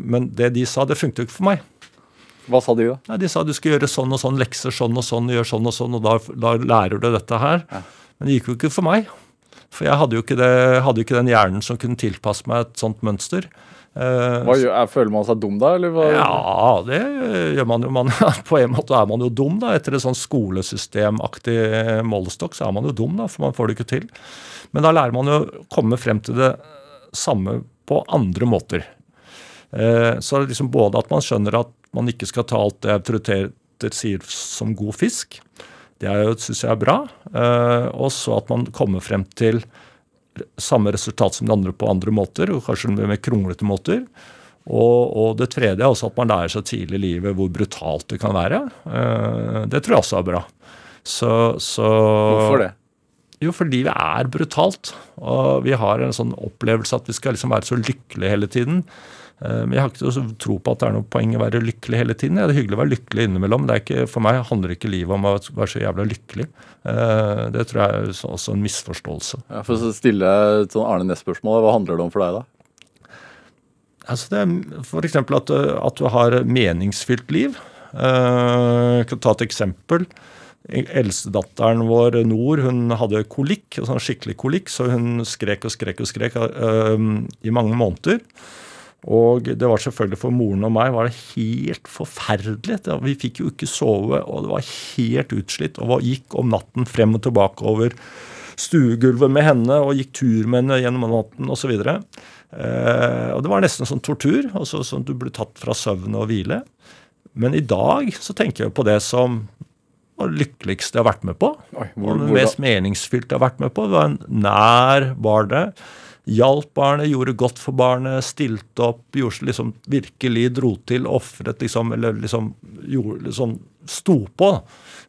men det de sa, det funket jo ikke for meg.
Hva sa de da?
Nei, De sa du skal gjøre sånn og sånn, lekser sånn og sånn, gjør sånn og sånn, og da, da lærer du dette her. Men det gikk jo ikke for meg. For jeg hadde jo ikke, det, hadde ikke den hjernen som kunne tilpasse meg et sånt mønster. Eh,
Hva er, føler man seg dum da, eller hva?
ja, det gjør man jo. Man, på en måte er man jo dum, da. Etter et sånn skolesystemaktig målestokk, så er man jo dum, da, for man får det ikke til. Men da lærer man jo å komme frem til det samme på andre måter. Eh, så liksom både at man skjønner at man ikke skal ta alt det autoriteter sier som god fisk. Det syns jeg er bra. Og så at man kommer frem til samme resultat som de andre på andre måter, og kanskje med kronglete måter. Og, og, det tredje er også at man lærer seg tidlig i livet hvor brutalt det kan være. Uh, det tror jeg også er bra. Så, så,
Hvorfor det?
Jo, fordi livet er brutalt. Og vi har en sånn opplevelse at vi skal liksom være så lykkelige hele tiden. Uh, men jeg har ikke tro på at det er noe poeng å være lykkelig hele tiden. Det er hyggelig å være lykkelig innimellom. Det er ikke, for meg handler ikke livet om å være så jævla lykkelig. Uh, det tror jeg er også en misforståelse.
Ja, for å stille et sånn Arne Næss-spørsmål, hva handler det om for deg da?
Altså det er F.eks. At, at du har meningsfylt liv. Jeg kan ta et eksempel. Eldstedatteren vår Nord hun hadde kolikk, sånn skikkelig kolikk, så hun skrek og skrek og skrek i mange måneder. Og det var selvfølgelig for moren og meg var det helt forferdelig. Vi fikk jo ikke sove, og det var helt utslitt. Og gikk om natten frem og tilbake over stuegulvet med henne og gikk tur med henne gjennom natten osv. Eh, og det var nesten sånn tortur. altså sånn Du ble tatt fra søvn og hvile. Men i dag så tenker jeg på det som var det lykkeligste jeg har vært med på. Oi, hvor, og det mest meningsfylte jeg har vært med på. Det var en nær barnet. Hjalp barnet, gjorde godt for barnet, stilte opp, gjorde liksom virkelig dro til, ofret liksom Eller liksom, gjorde, liksom sto på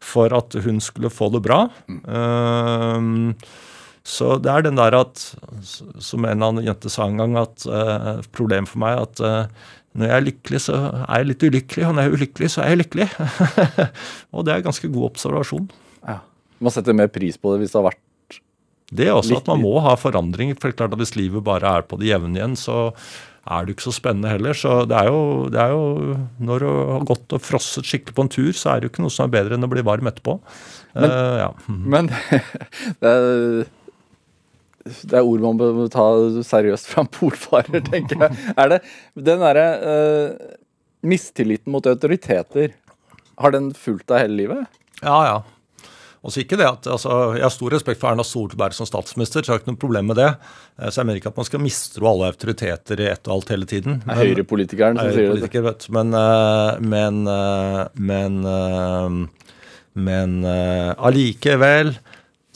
for at hun skulle få det bra. Mm. Uh, så det er den der at, som en annen jente sa en gang, at uh, problemet for meg er at uh, når jeg er lykkelig, så er jeg litt ulykkelig, og når jeg er ulykkelig, så er jeg lykkelig. og det er ganske god observasjon.
Ja. Man setter mer pris på det hvis det har vært
Det er også at man må ha forandring. For klart at hvis livet bare er på det jevne igjen, så er det ikke så spennende heller. Så det er, jo, det er jo Når du har gått og frosset skikkelig på en tur, så er det jo ikke noe som er bedre enn å bli varm etterpå.
Men, uh, ja. men det er det er ord man bør ta seriøst fra en polfarer, tenker jeg. Er det den derre uh, mistilliten mot autoriteter, har den fulgt deg hele livet?
Ja, ja. Også ikke det at, altså, Jeg har stor respekt for Erna Solberg som statsminister, så jeg har ikke noe problem med det. Eh, så jeg mener ikke at man skal mistro alle autoriteter i ett og alt hele tiden.
Men, er Høyrepolitikeren som sier det.
Vet, men, men, men, men allikevel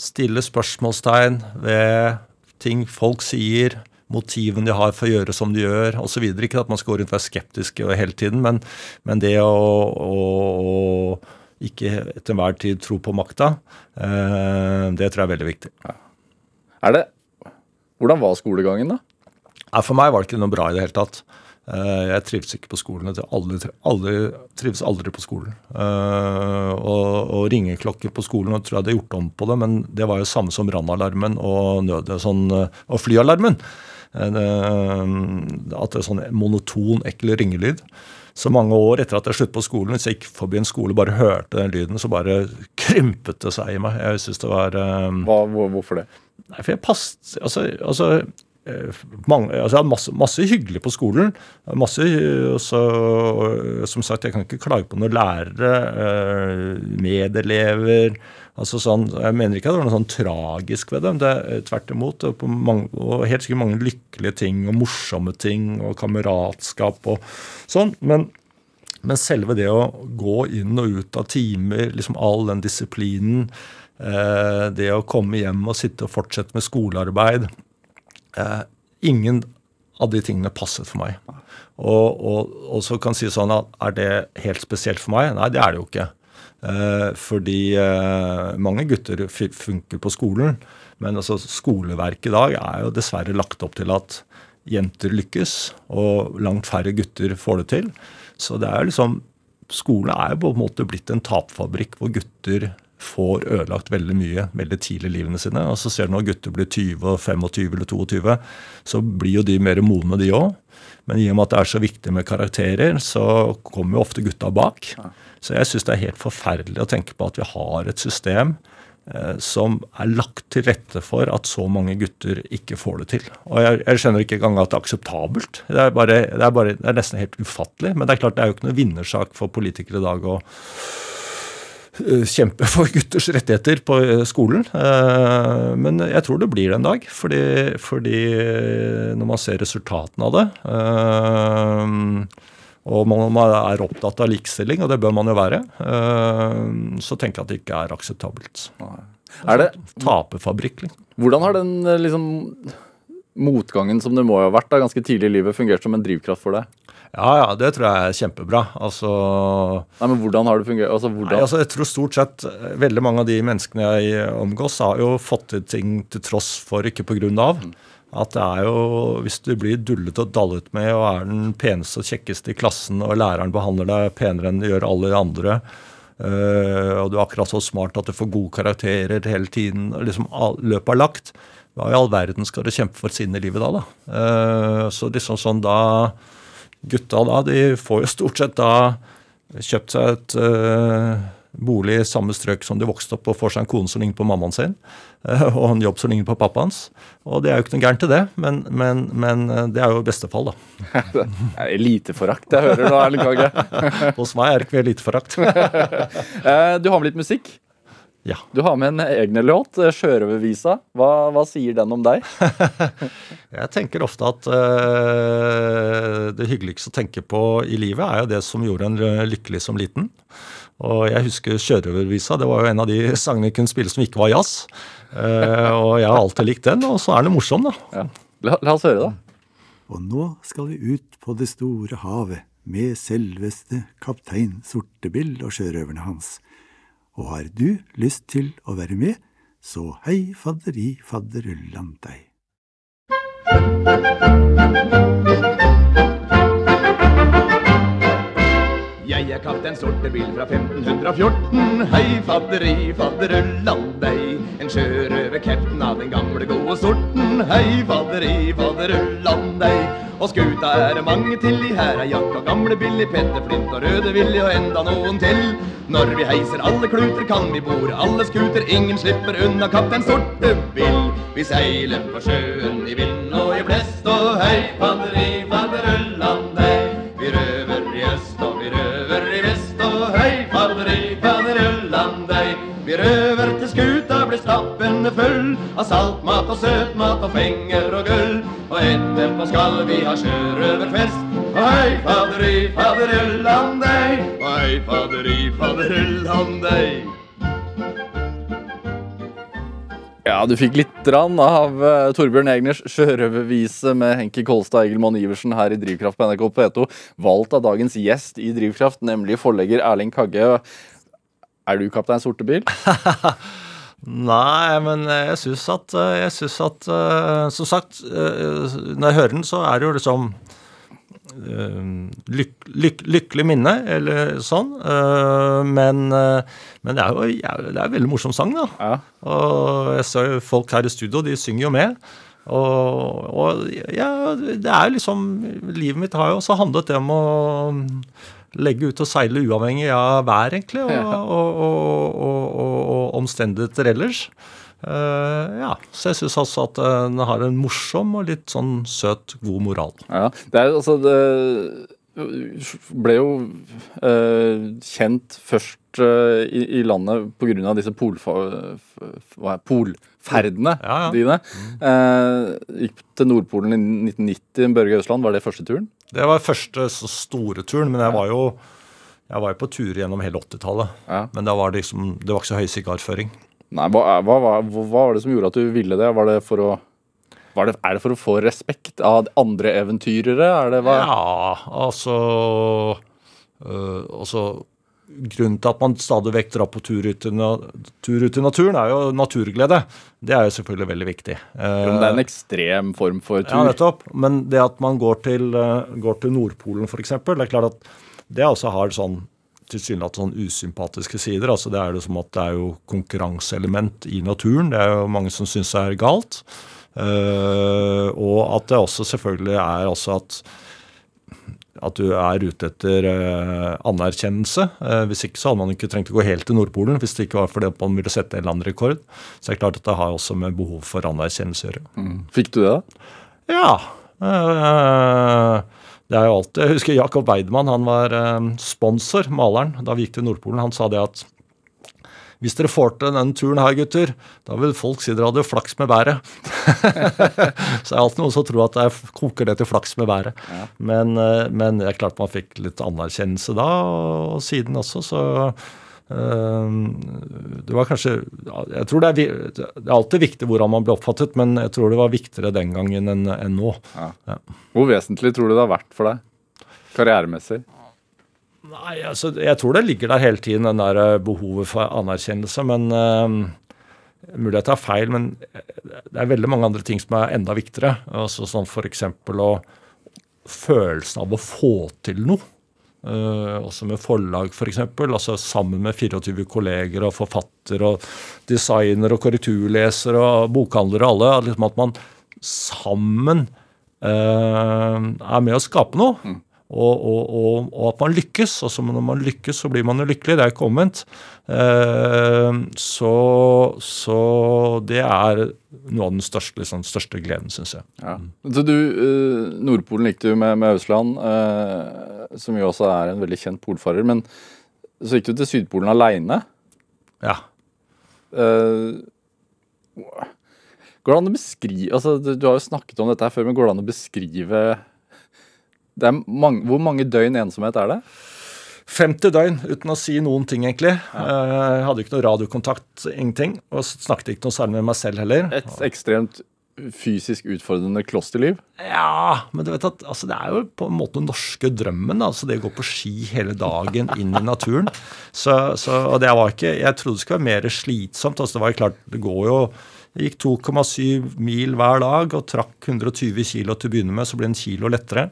stille spørsmålstegn ved ting folk sier, motivene de har for å gjøre som de gjør osv. Ikke at man skal gå rundt og være skeptisk hele tiden, men, men det å, å, å ikke til enhver tid tro på makta, eh, det tror jeg er veldig viktig.
Er det, Hvordan var skolegangen, da?
For meg var det ikke noe bra i det hele tatt. Eh, jeg trives ikke på skolen. Aldri, trives aldri på skolen. Å og, og ringeklokker på skolen, og tror jeg hadde gjort om på det, men det var jo samme som brannalarmen og, sånn, og flyalarmen. At det er sånn monoton, ekkel ringelyd. Så mange år etter at jeg sluttet på skolen, hvis jeg gikk forbi en skole bare hørte den lyden, så bare krympet det seg i meg. Jeg synes det var um,
Hva, Hvorfor det?
Nei, for jeg passet, altså, altså Eh, mange, altså jeg hadde masse, masse, hyggelig på skolen. Masse, så, som sagt, jeg kan ikke klage på noen lærere, eh, medelever altså sånn, Jeg mener ikke at det var noe sånn tragisk ved dem. det er Tvert imot. Mange, og helt sikkert mange lykkelige ting og morsomme ting og kameratskap og sånn. Men, men selve det å gå inn og ut av timer, liksom all den disiplinen, eh, det å komme hjem og sitte og fortsette med skolearbeid Eh, ingen av de tingene passet for meg. Og, og, og, så kan si sånn at er det helt spesielt for meg? Nei, det er det jo ikke. Eh, fordi eh, mange gutter funker på skolen, men altså skoleverket i dag er jo dessverre lagt opp til at jenter lykkes, og langt færre gutter får det til. Så det er liksom Skolen er jo på en måte blitt en tapfabrikk hvor gutter får ødelagt veldig mye veldig tidlig i livene sine. Og så ser du når gutter blir 20, 25 eller 22, så blir jo de mer modne, de òg. Men i og med at det er så viktig med karakterer, så kommer jo ofte gutta bak. Så jeg syns det er helt forferdelig å tenke på at vi har et system eh, som er lagt til rette for at så mange gutter ikke får det til. Og jeg, jeg skjønner ikke engang at det er akseptabelt. Det er, bare, det, er bare, det er nesten helt ufattelig. Men det er klart det er jo ikke noe vinnersak for politikere i dag å kjempe for gutters rettigheter på eh, skolen. Eh, men jeg tror det blir det en dag. Fordi, fordi når man ser resultatene av det og man er opptatt av likestilling, og det bør man jo være, så tenker jeg at det ikke er akseptabelt.
Er det
Taperfabrikk, liksom.
Hvordan har den liksom motgangen som det må ha vært da, ganske tidlig i livet, fungert som en drivkraft for deg?
Ja, ja, det tror jeg er kjempebra. Altså
Nei, men Hvordan har det fungert? Altså.
Nei, altså, jeg tror stort sett veldig mange av de menneskene jeg omgås, har jo fått til ting til tross for, ikke på grunn av. At det er jo, Hvis du blir dullet og dallet med og er den peneste og kjekkeste i klassen, og læreren behandler deg penere enn de gjør alle de andre, øh, og du er akkurat så smart at du får gode karakterer hele tiden, og liksom løpet er lagt, hva i all verden skal du kjempe for sinne i livet da? da? Uh, så liksom sånn da Gutta da, de får jo stort sett da kjøpt seg et uh, bolig i samme strøk som de vokste opp, og får seg en kone som ligner på mammaen sin, uh, og en jobb som ligner på pappaens. Og det er jo ikke noe gærent til det, men, men, men det er jo i beste fall, da.
Eliteforakt jeg hører nå, Erling Kage.
Hos meg er det ikke eliteforakt.
du har med litt musikk?
Ja.
Du har med en egen låt, 'Sjørøvervisa'. Hva, hva, sier den om deg?
jeg tenker ofte at uh, det hyggeligste å tenke på i livet er jo det som gjorde en lykkelig som liten. Og jeg husker 'Sjørøvervisa'. Det var jo en av de sangene jeg kunne spille som ikke var jazz. Uh, og jeg har alltid likt den, og så er den morsom, da.
Ja. La, la oss høre, da.
Og nå skal vi ut på det store havet med selveste kaptein Sortebill og sjørøverne hans. Og har du lyst til å være med, så hei fadderi fadderullan deg.
Jeg kaptein Sortebil fra 1514. Hei fadderi fadderullandei. En sjørøverkaptein av den gamle gode sorten. Hei fadderi fadderullandei. Og skuta er det mange til i her er Jack og gamle Billy, Petter Flint og Røde Willy og enda noen til. Når vi heiser alle kluter, kan vi bore alle skuter. Ingen slipper unna kaptein Sortebil. Vi seiler på sjøen i vind og i blest, og hei, fadderi, fadderullandei. Vi røver i øst, og vi røver Vi røver til skuta blir stappende full av saltmat og søtmat og penger og gull. Og etterpå skal vi ha sjørøverfest. Og hei, fadderi, fadderullan deg. Og hei, fadderi, fadderullan deg.
Ja, du fikk litt rann av uh, Torbjørn Egners sjørøvervise med Henki Kolstad og Egil Iversen her i Drivkraft på NRK P2. Valgt av dagens gjest i Drivkraft, nemlig forlegger Erling Kagge. Er du kaptein Sortebil?
Nei, men jeg syns at Jeg synes at Som sagt, når jeg hører den, så er det jo liksom lyk, lyk, lykkelig minne, eller sånn. Men, men det er jo det er en veldig morsom sang, da.
Ja.
Og jeg ser jo folk her i studio, de synger jo med. Og, og ja, det er jo liksom Livet mitt har jo også handlet det om å legge ut og seile uavhengig av vær, egentlig, og, og, og, og omstendigheter ellers. Uh, ja, Så jeg syns altså at den har en morsom og litt sånn søt, god moral.
Ja, det er altså det ble jo uh, kjent først uh, i, i, landet pga. disse polferdene polferdene
ja, ja.
dine. Uh, gikk til Nordpolen i 1990, Børge Østland. Var det første turen?
Det var første så store turen, men jeg var jo jeg var på tur gjennom hele 80-tallet.
Ja.
Men var det, liksom, det var ikke så høy sigarføring.
Nei, hva, hva, hva, hva, var det som gjorde at du ville det? Var det for å det, er det for å få respekt av andre eventyrere? Er det?
Ja, altså øh, Altså Grunnen til at man stadig vekk drar på tur ut, tur ut i naturen, er jo naturglede. Det er jo selvfølgelig veldig viktig.
Men det er en ekstrem form for tur.
Ja, nettopp. Men det at man går til, går til Nordpolen, f.eks., det er klart at det også har sånn tilsynelatende sånn usympatiske sider. altså Det er det som at det er jo konkurranseelement i naturen. Det er jo mange som syns det er galt. Uh, og at det også selvfølgelig er altså at at du er ute etter uh, anerkjennelse. Uh, hvis ikke så hadde man ikke trengt å gå helt til Nordpolen hvis det ikke var fordi man ville sette en eller annen rekord. Så det er klart at det har også med behov for anerkjennelse å gjøre.
Mm. Fikk du det? da?
Ja. Uh, det er jo alltid, Jeg husker Jakob Weidmann, han var sponsor, maleren, da vi gikk til Nordpolen. Han sa det at hvis dere får til denne turen her, gutter, da vil folk si dere hadde flaks med været. så det er alltid noen som tror at det er, koker det til flaks med været. Ja. Men, eh, men det er klart man fikk litt anerkjennelse da, og siden også, så øh, det var kanskje Jeg tror det er, det er, alltid viktig hvordan man blir oppfattet, men jeg tror det var viktigere den gangen enn, enn nå. Ja.
Ja. Hvor vesentlig tror du det har vært for deg karrieremessig?
Nei, altså, Jeg tror det ligger der hele tiden, den der eh, behovet for anerkjennelse. Men uh, Mulig jeg tar feil, men det er veldig mange andre ting som er enda viktigere. Altså sånn F.eks. følelsen av å få til noe. Uh, også med forlag, f.eks. For altså sammen med 24 kolleger og forfatter og designer og korrekturleser og bokhandlere og alle. Liksom at man sammen uh, er med å skape noe. Mm. Og, og, og, at man lykkes. Altså når man lykkes, så blir man jo lykkelig. Det er ikke omvendt. Eh, så, så, det er noe av den største, liksom, største gleden, syns jeg.
Ja. Så du, eh, Nordpolen gikk du med, med Ausland, eh, som jo også er en veldig kjent polfarer. Men så gikk du til Sydpolen aleine.
Ja.
Går det an å beskrive altså, Du har jo snakket om dette her før, men går det an å beskrive mange, hvor mange døgn ensomhet er det?
50 døgn uten å si noen ting, egentlig. Ja. Eh, jeg hadde ikke noe radiokontakt, ingenting. Og snakket ikke noe særlig med meg selv heller.
Et ekstremt fysisk utfordrende klosterliv?
Ja, men du vet at altså, det er jo på en måte den norske drømmen. Altså det å gå på ski hele dagen inn i naturen. Så, så, og det var ikke, Jeg trodde det skulle være mer slitsomt. altså Det var jo klart, det går jo jeg gikk 2,7 mil hver dag og trakk 120 kg til å begynne med, så ble en kilo lettere.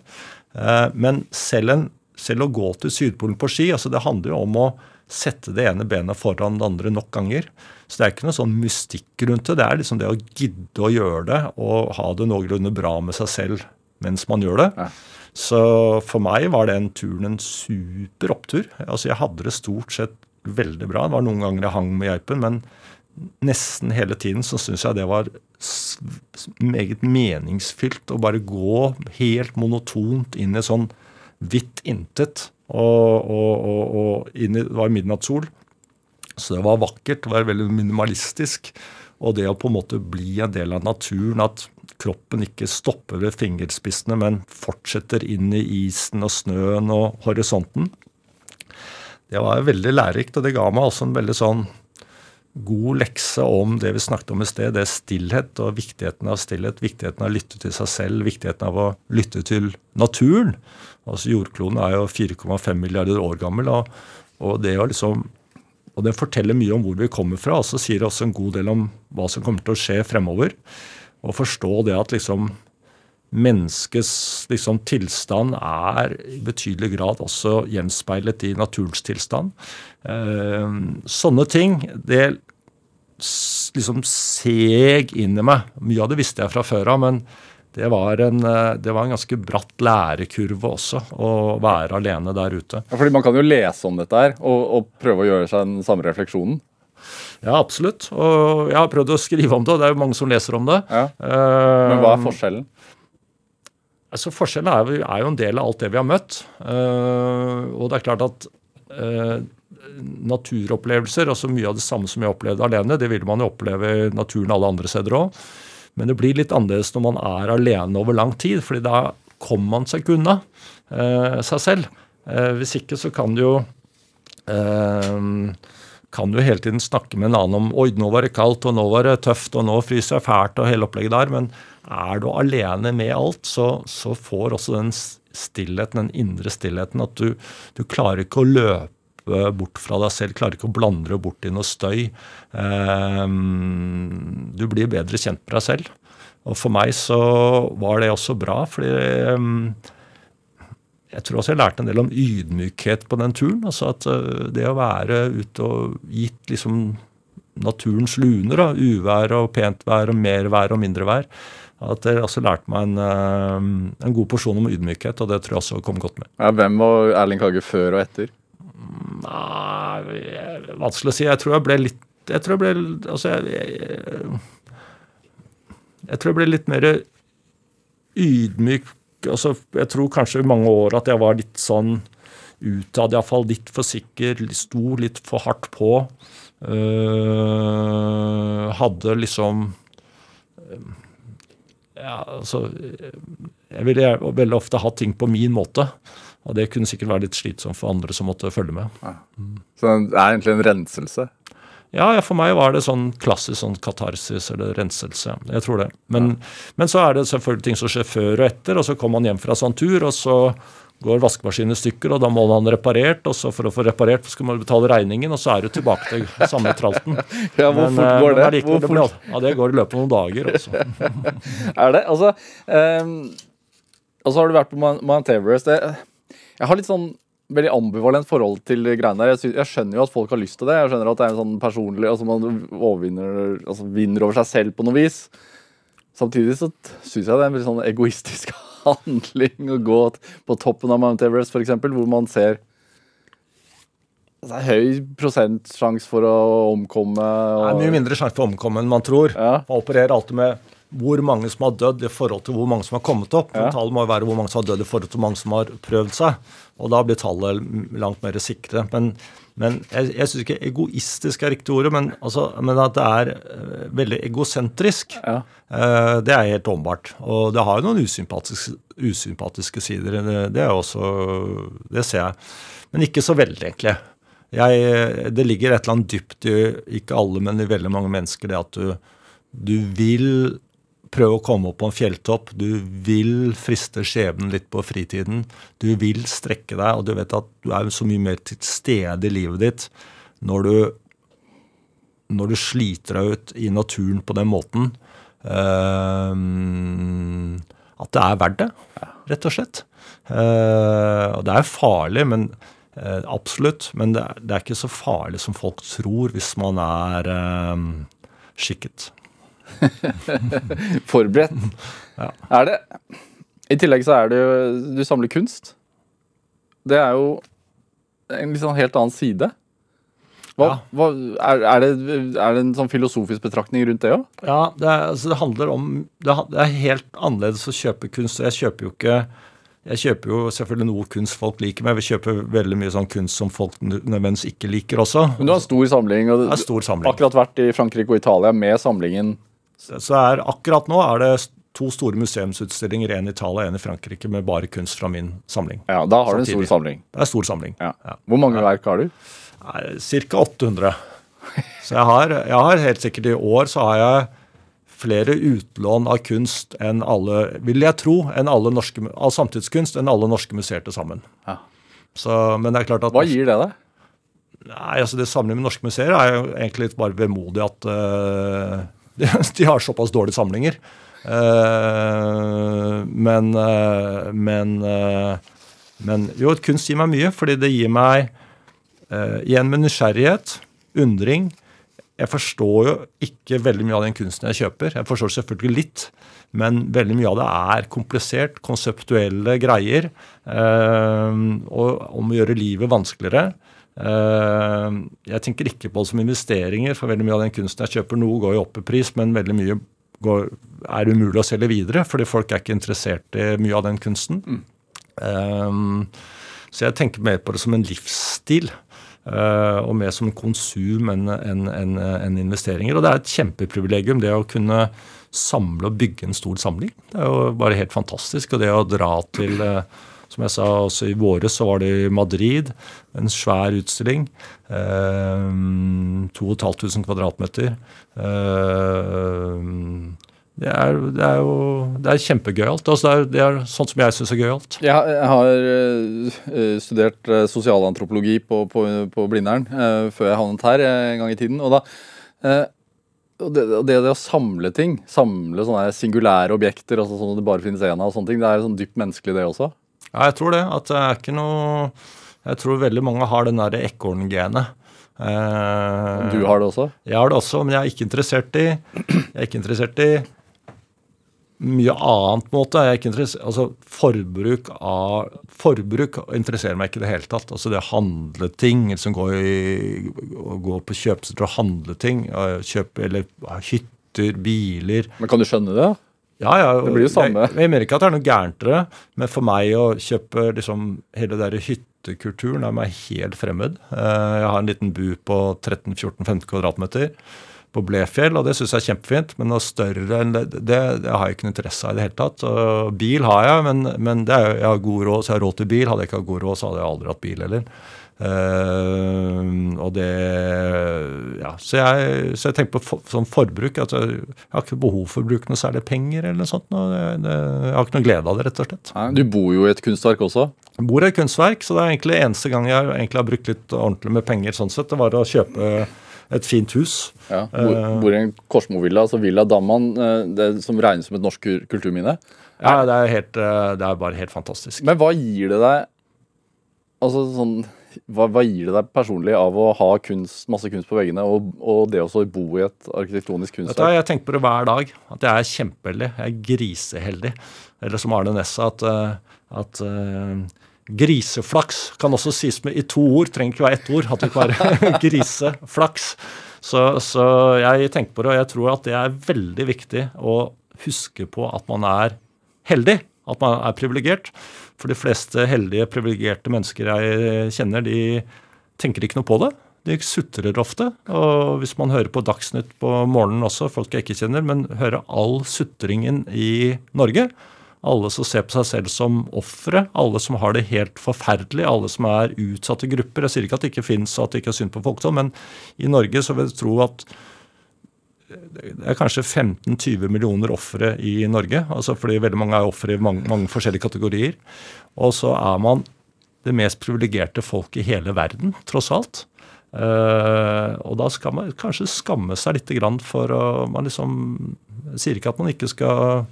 Eh, men selv, en, selv, å gå til Sydpolen på ski, altså det handler jo om å sette det ene benet foran det andre nok ganger. Så det er ikke noe sånn mystikk rundt det. Det er liksom det å gidde å gjøre det og ha det noenlunde bra med seg selv mens man gjør det. Ja. Så for meg var den turen en super opptur. Altså Jeg hadde det stort sett veldig bra. Det var noen ganger jeg hang med geipen, men nesten hele tiden så syns jeg det var meget meningsfylt å bare gå helt monotont inn i sånn hvitt intet. Og, og, og, og i, det var midnattssol. Så det var vakkert. Det var veldig minimalistisk. Og det å på en måte bli en del av naturen, at kroppen ikke stopper ved fingerspissene, men fortsetter inn i isen og snøen og horisonten, det var veldig lærerikt. Og det ga meg også en veldig sånn god lekse om det vi snakket om i sted, det er stillhet og viktigheten av stillhet. Viktigheten av å lytte til seg selv, viktigheten av å lytte til naturen. Altså Jordkloden er jo 4,5 milliarder år gammel, og, og, det å liksom og den forteller mye om hvor vi kommer fra, og så sier det også en god del om hva som kommer til å skje fremover. Og forstå det at liksom menneskets liksom, tilstand er i betydelig grad også gjenspeilet i naturens tilstand. Eh, sånne ting, det liksom seg inn i meg. Mye av det visste jeg fra før av, men det var, en, eh, det var en ganske bratt lærekurve også, å være alene der ute.
Ja, fordi Man kan jo lese om dette her og, og prøve å gjøre seg den samme refleksjonen?
Ja, absolutt. Og jeg har prøvd å skrive om det, og det er jo mange som leser om det. Ja.
Men hva er eh, forskjellen?
Altså Forskjellen er, er, jo en del av alt det vi har møtt. Uh, og det er klart at uh, naturopplevelser, altså mye av det samme som jeg opplevde alene, det vil man jo oppleve i naturen alle andre steder òg. Men det blir litt annerledes når man er alene over lang tid, fordi da kommer man seg unna uh, seg selv. hvis ikke så kan du jo kan du hele tiden snakke med en annen om oi, nå var det kaldt, og nå var det tøft, og nå fryser jeg fælt, og hele opplegget der. Men er du alene med alt, så, så får også den stillheten, den indre stillheten, at du, du, klarer ikke å løpe bort fra deg selv, klarer ikke å blande deg bort i noe støy. Um, du blir bedre kjent med deg selv. Og for meg så var det også bra, fordi um, jeg tror også jeg lærte en del om ydmykhet på den turen. altså at uh, Det å være ute og gitt liksom naturens luner, da, uvær og pent vær og mer vær og mindre vær, at jeg også lærte meg en, uh, en god porsjon om ydmykhet, og det tror jeg også kom godt med.
Ja, hvem var Erling Kagge før og etter?
Nei, vanskelig å si. Jeg tror jeg ble litt Jeg tror jeg ble Altså, jeg, jeg, jeg tror jeg ble litt mer ydmyk altså, Jeg tror kanskje i mange år at jeg var litt sånn utad, iallfall litt for sikker, sto litt for hardt på. øh, hadde liksom øh, Ja, altså Jeg ville veldig ofte ha ting på min måte. Og det kunne sikkert være litt slitsomt for andre som måtte følge med.
Så det er egentlig en renselse.
Ja, ja, for meg var det sånn klassisk sånn katarsis eller renselse. Jeg tror det. Men, men så er det selvfølgelig ting som skjer før og etter, og så kommer man hjem fra sånn tur, og så går vaskemaskinen i stykker, og da må man ha den reparert, og så for å få reparert skal man betale regningen, og så er du tilbake til samme tralten.
Ja, hvor
Men,
fort
eh,
går
men
det?
allikevel,
Hvor
blir- Ja, det går i løpet av noen dager. Altså.
Er det? Altså um, Og så har du vært på Mount Everest. Det, jeg har litt sånn veldig ambivalent forhold til greiene der. Jeg, synes, jeg skjønner jo at folk har lyst til det. Jeg skjønner at det er en sånn personlig Altså man overvinner Altså vinner over seg selv på noe vis. Samtidig så syns jeg det er en veldig sånn egoistisk handling å gå på toppen av Mount Everest, f.eks., hvor man ser det er høy prosentsjanse for å omkomme.
Det er mye mindre sjanse for å omkomme enn man tror.
Ja.
Man opererer alltid med hvor mange som har dødd i forhold til hvor mange som har kommet opp.
Ja.
Tallet må være hvor mange som har dødd i forhold til hvor mange som har prøvd seg. Og da blir tallet langt mer sikre. Men, men jeg, jeg syns ikke egoistisk er riktig ordet, men, altså, men at det er eh, veldig egosentrisk.
Ja.
Eh, det er helt åpenbart. Og det har jo noen usympatiske, usympatiske sider. Det, det er også Det ser jeg. Men ikke så veldig, egentlig. Jeg, det ligger et eller annet dypt i ikke alle, men i veldig mange mennesker, det at du, du vil prøve å komme opp på en fjelltopp. Du vil friste skjebnen litt på fritiden. Du vil strekke deg, og du vet at du er så mye mer til stede i livet ditt når du, når du sliter deg ut i naturen på den måten. Uh, at det er verdt det, rett og slett. Uh, og det er farlig, men uh, absolutt. Men det er, det er ikke så farlig som folk tror hvis man er skikket.
Forberedt.
Ja.
Er det I tillegg så er det jo Du samler kunst. Det er jo en sånn helt annen side. Hva,
Ja.
hva, er, er, det, er det en sånn filosofisk betraktning rundt det òg?
Ja, det, er, altså det handler om det, det er helt annerledes å kjøpe kunst. og Jeg kjøper jo ikke jeg kjøper jo selvfølgelig noe kunst folk liker, men jeg vil kjøpe veldig mye sånn kunst som folk nødvendigvis ikke liker også.
Men du har en stor samling, og
du har stor samling.
akkurat vært i Frankrike og Italia med samlingen.
Så er, akkurat nå er det to store museumsutstillinger, en i Italia og en i Frankrike, med bare kunst fra min samling.
Ja, Da har du en stor samling.
Det er stor samling.
Ja.
Ja.
Hvor mange verk har du?
Ca. 800. Så jeg har, jeg har helt sikkert i år så har jeg flere utlån av kunst enn alle, vil jeg tro, enn alle norske, av samtidskunst enn alle norske museer til sammen.
Ja.
Så, men det er klart at
Hva gir det deg?
Nei, altså Det samling med norske museer er jo egentlig litt bare vemodig at eh, de, har såpass dårlige samlinger. Eh, men, eh, men, eh, men jo, kunst gir meg mye, fordi det gir meg igjen med nysgjerrighet, undring. Jeg forstår jo ikke veldig mye av den kunsten jeg kjøper. Jeg forstår selvfølgelig litt, men veldig mye av det er komplisert, konseptuelle greier. og om å gjøre livet vanskeligere. Eh, jeg tenker ikke på det som investeringer, for veldig mye av den kunsten jeg kjøper, nå, går jo opp i pris, men veldig mye går, er umulig å selge videre, fordi folk er ikke interessert i mye av den kunsten. Eh, så jeg tenker mer på det som en livsstil. Uh, og mer som konsum enn en, en, en investeringer. Og det er et kjempeprivilegium, det å kunne samle og bygge en stor samling. Det er jo bare helt fantastisk. Og det å dra til eh, som jeg sa også i våre, så var det i Madrid. En svær utstilling. Eh, 2500 kvadratmeter. Eh, det, er, det er jo det er kjempegøyalt. Altså det, er, det er sånn som jeg syns er gøyalt.
Jeg har, eh, studert eh, sosialantropologi på, på, på Blindern eh, før jeg havnet her en gang i tiden. Og da det, det, å samle ting, samle sånne singulære objekter, altså sånn at det bare finnes én av, sånne ting, det er sånn dypt menneskelig, det også.
Ja, jeg tror det. At det er ikke noe Jeg tror veldig mange har den derre ekorngenet. Eh,
Du har det også?
Jeg har det også, men jeg er ikke interessert i Jeg er ikke interessert i mye annet måte. Jeg er ikke altså Forbruk av Forbruk interesserer meg ikke i det hele tatt. Altså det å handle ting, liksom gå, i, gå på kjøpesenter og handle ting, kjøpe eller hytter, biler
Men kan du skjønne det?
Ja, ja.
Det blir jo samme.
Jeg, jeg mener ikke at det er noe gærent i det, men for meg å kjøpe liksom hele den hyttekulturen er meg helt fremmed. Eh, Jeg har en liten bu på 13-14-15 kvadratmeter på Blefjell, og det syns jeg er kjempefint. Men noe større enn det, det, det har jeg ikke noe interesse av i det hele tatt. Og bil har jeg, men, men det er, jeg har god råd, så jeg har råd til bil. Hadde jeg ikke hatt god råd, så hadde jeg aldri hatt bil heller. Eh, og det Ja, så jeg, så jeg tenker på for, sånn forbruk. at jeg, jeg har ikke behov for å bruke noe særlig penger eller noe sånt. Noe, det, jeg har ikke noe glede av det, rett og slett.
Nei, Du bor jo i et kunstverk også.
Jeg bor i et kunstverk, så det er egentlig eneste gang jeg egentlig har brukt litt ordentlig med penger, sånn sett, det var å kjøpe et fint hus.
Ja, bor, bor i en Korsmo-villa, altså Villa Damman, eh, det som regnes som et norsk kulturminne.
Ja, det er, helt, eh, det er bare helt fantastisk.
Men hva gir det deg Altså sånn hva, hva gir det deg personlig av å ha kunst, masse kunst på veggene, og, og det også bo i et arkitektonisk kunstverk?
jeg tenker på det hver dag, at jeg er kjempeheldig. Jeg er griseheldig. Eller som Arne Næss sa, at, eh, at uh, griseflaks kan også sies med i to ord. Trenger ikke være ett ord. At det ikke være griseflaks. Så, så jeg tenker på det, og jeg tror at det er veldig viktig å huske på at man er heldig. At man er privilegert. For de fleste heldige, privilegerte mennesker jeg kjenner, de tenker ikke noe på det. De sutrer ofte. Og hvis man hører på Dagsnytt på morgenen også, folk jeg ikke kjenner, men hører all sutringen i Norge alle som ser på seg selv som ofre, alle som har det helt forferdelig, alle som er utsatte grupper. Jeg sier ikke at det ikke fins og at det ikke er synd på folk, men i Norge så vil jeg tro at det er kanskje 15-20 millioner ofre i Norge. altså Fordi veldig mange er ofre i mange, mange forskjellige kategorier. Og så er man det mest privilegerte folk i hele verden, tross alt. Uh, og da skal man kanskje skamme seg litt for å man liksom, sier ikke at man ikke skal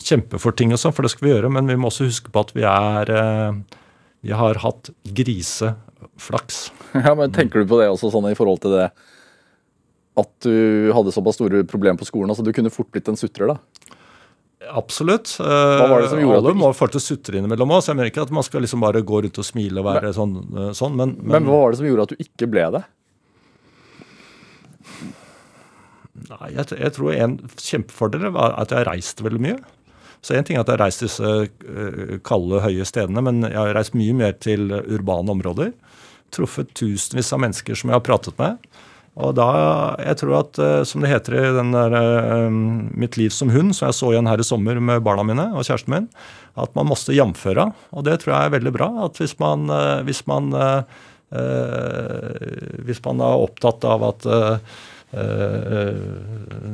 kjempe for ting og sånn, for det skal vi gjøre, men vi må også huske på at vi er uh, Vi har hatt griseflaks.
Ja, men Tenker du på det også sånn i forhold til det at du hadde såpass store problemer på skolen? altså Du kunne fort blitt en sutrer, da.
Absolutt.
Hva var det som gjorde at
Alle
du
må til sutre innimellom òg, jeg mener ikke at man skal liksom bare gå rundt og smile og være sånn, eh, sånn men,
Men hva var det som gjorde at du ikke ble det?
Nei, jeg, jeg tror en kjempefordel var at jeg reiste veldig mye. Så En ting er at jeg har reist disse eh, kalde, høye stedene, men jeg har reist mye mer til urbane områder. Truffet tusenvis av mennesker som jeg har pratet med. Og da, jeg tror at, eh, som det heter i den der eh, Mitt liv som hund, som jeg så igjen her i sommer med barna mine og kjæresten min, at man måtte jamføre. Og det tror jeg er veldig bra. At hvis man, eh, hvis man, hvis man er opptatt av at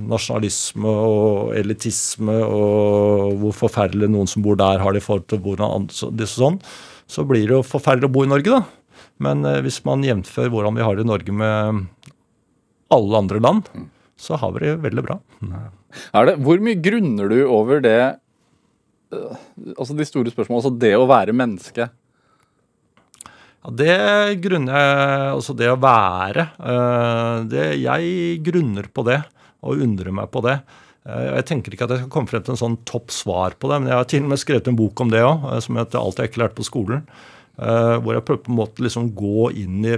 nasjonalisme og elitisme og hvor forferdelig noen som bor der, har det i forhold til hvordan andre, så, sånn, så blir det jo forferdelig å bo i Norge, da. Men hvis man jevnfører hvordan vi har det i Norge med alle andre land, så har vi det veldig bra.
Er det, hvor mye grunner du over det øh, Altså de store spørsmålene, altså det å være menneske?
Ja, det grunner jeg Altså det å være eh, det, Jeg grunner på det og undrer meg på det. Eh, Jeg tenker ikke at jeg skal komme frem til en sånn topp svar på det, men jeg har til og med skrevet en bok om det òg, som heter 'Alt jeg ikke lærte på skolen'. Hvor jeg prøver på en måte liksom gå inn i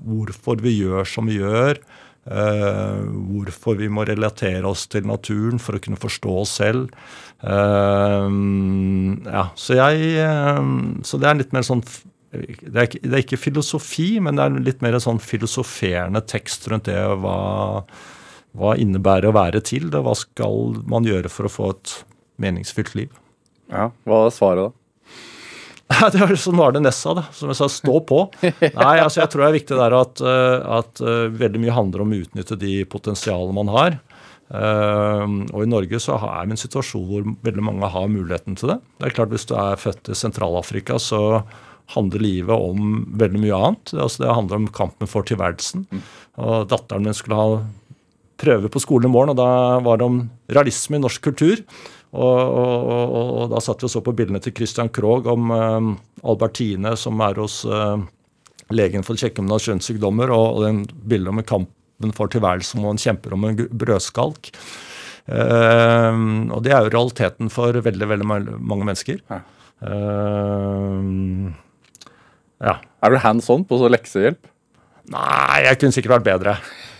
hvorfor vi gjør som vi gjør. Eh, hvorfor vi må relatere oss til naturen for å kunne forstå oss selv. Uh, ja, så jeg uh, Så det er litt mer sånn det er, ikke, det er ikke filosofi, men det er litt mer sånn filosoferende tekst rundt det. Hva, hva innebærer å være til? Det, hva skal man gjøre for å få et meningsfylt liv?
Ja, Hva er svaret, da?
Det er sånn var det Nessa, da. Som jeg sa, stå på. Nei, altså jeg tror det er viktig der at, eh, at eh, veldig mye handler om å utnytte de potensialene man har. Eh, og i Norge så er vi en situasjon hvor veldig mange har muligheten til det. Det er klart Hvis du er født i Sentral-Afrika, så handler livet om veldig mye annet. Altså, det handler om kampen for tilværelsen. Og datteren min skulle ha prøve på skolen i morgen, og da var det om realisme i norsk kultur. Og, og, og, og da satt vi og så på bildene til Christian Krogh om eh, Albertine som er hos eh, legen for å sjekke om hun har kjønnssykdommer, og, den bildet om kampen for tilværelsen hvor han kjemper om en brødskalk. Eh, og det er jo realiteten for veldig, veldig mange mennesker.
Ja.
Eh, ja.
Er du hands on på så leksehjelp?
Nei, jeg kunne sikkert vært bedre.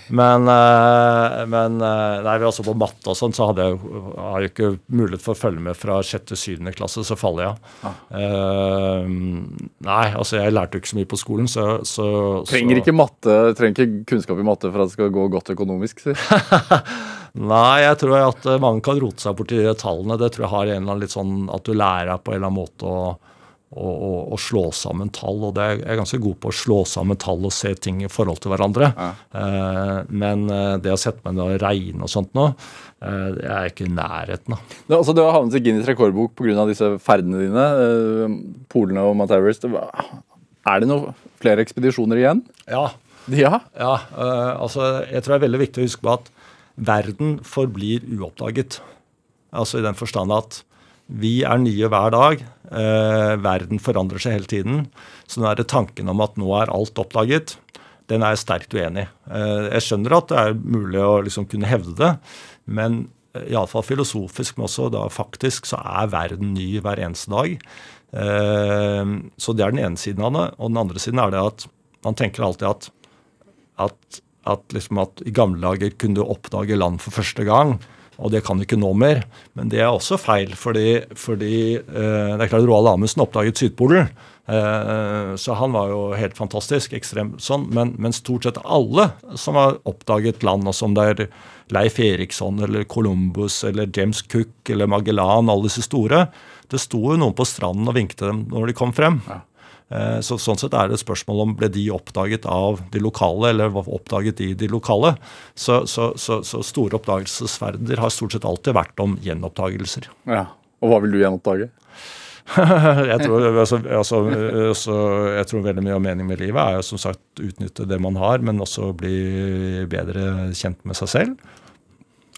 Men, eh, men eh, nei, vi også på matte og sånn, så hadde jeg har jeg ikke mulighet for å følge med fra sjette til syvende klasse, så faller jeg av. Eh, nei, altså jeg lærte jo ikke så mye på skolen, så, så
Trenger ikke matte, trenger ikke kunnskap i matte for at det skal gå godt økonomisk. Si.
Nei, jeg tror at mange kan rote seg borti tallene. Det tror jeg har en eller annen litt sånn at du lærer deg på en eller annen måte å, å, å, slå sammen tall. Og det er, jeg er ganske god på å slå sammen tall og se ting i forhold til hverandre. Eh, men eh, det å sette meg ned og regne og sånt nå, eh, det er ikke i nærheten av.
Altså, du har havnet i Guinness rekordbok pga. disse ferdene dine. eh, Polene og Mount Everest. Er det noen flere ekspedisjoner igjen?
Ja,
Ja.
Ja, altså jeg tror det er veldig viktig å huske på at verden forblir uoppdaget. Altså i den forstand at vi er nye hver dag. Eh, verden forandrer seg hele tiden. Så den tanken om at nå er alt oppdaget, den er jeg sterkt uenig i. Eh, jeg skjønner at det er mulig å liksom kunne hevde det, men eh, iallfall filosofisk, men også da faktisk, så er verden ny hver eneste dag. Eh, så det er den ene siden av det. Og den andre siden er det at man tenker alltid at at, at, liksom at i gamle dager kunne du oppdage land for første gang. Og det kan vi ikke nå mer. Men det er også feil, fordi, fordi eh, det er klart Roald Amundsen oppdaget Sydpolen. Eh, så han var jo helt fantastisk. ekstremt sånn, men, men stort sett alle som har oppdaget land, og som det er Leif Eriksson eller Columbus eller James Cook eller Magellan, alle disse store, det sto jo noen på stranden og vinkte dem når de kom frem. Eh, Så Sånn sett er det et spørsmål om ble de oppdaget av de lokale, eller var oppdaget i de lokale. Så, så, så, så store oppdagelsesferder har stort sett alltid vært om gjenoppdagelser.
ja. Og hva vil du gjenoppdage?
jeg, tror, altså, altså, altså, jeg tror veldig mye av meningen med livet er jo som sagt utnytte det man har, men også bli bedre kjent med seg selv.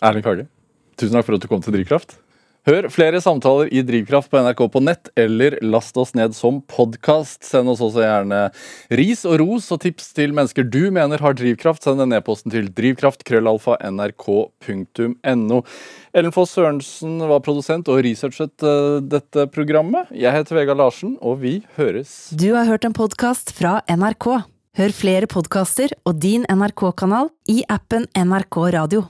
Erling Kage, tusen takk for at du kom til Drivkraft. Hør flere samtaler i Drivkraft på NRK på nett, eller last oss ned som podkast. Send oss også gjerne ris og ros og tips til mennesker du mener har drivkraft. Send en e-posten til drivkraft.krøllalfa.nrk.no. Ellen Foss Sørensen var produsent og researchet eh, dette programmet. Jeg heter Vegard Larsen, og vi høres.
Du har hørt en podkast fra NRK. Hør flere podkaster og din NRK-kanal i appen NRK Radio.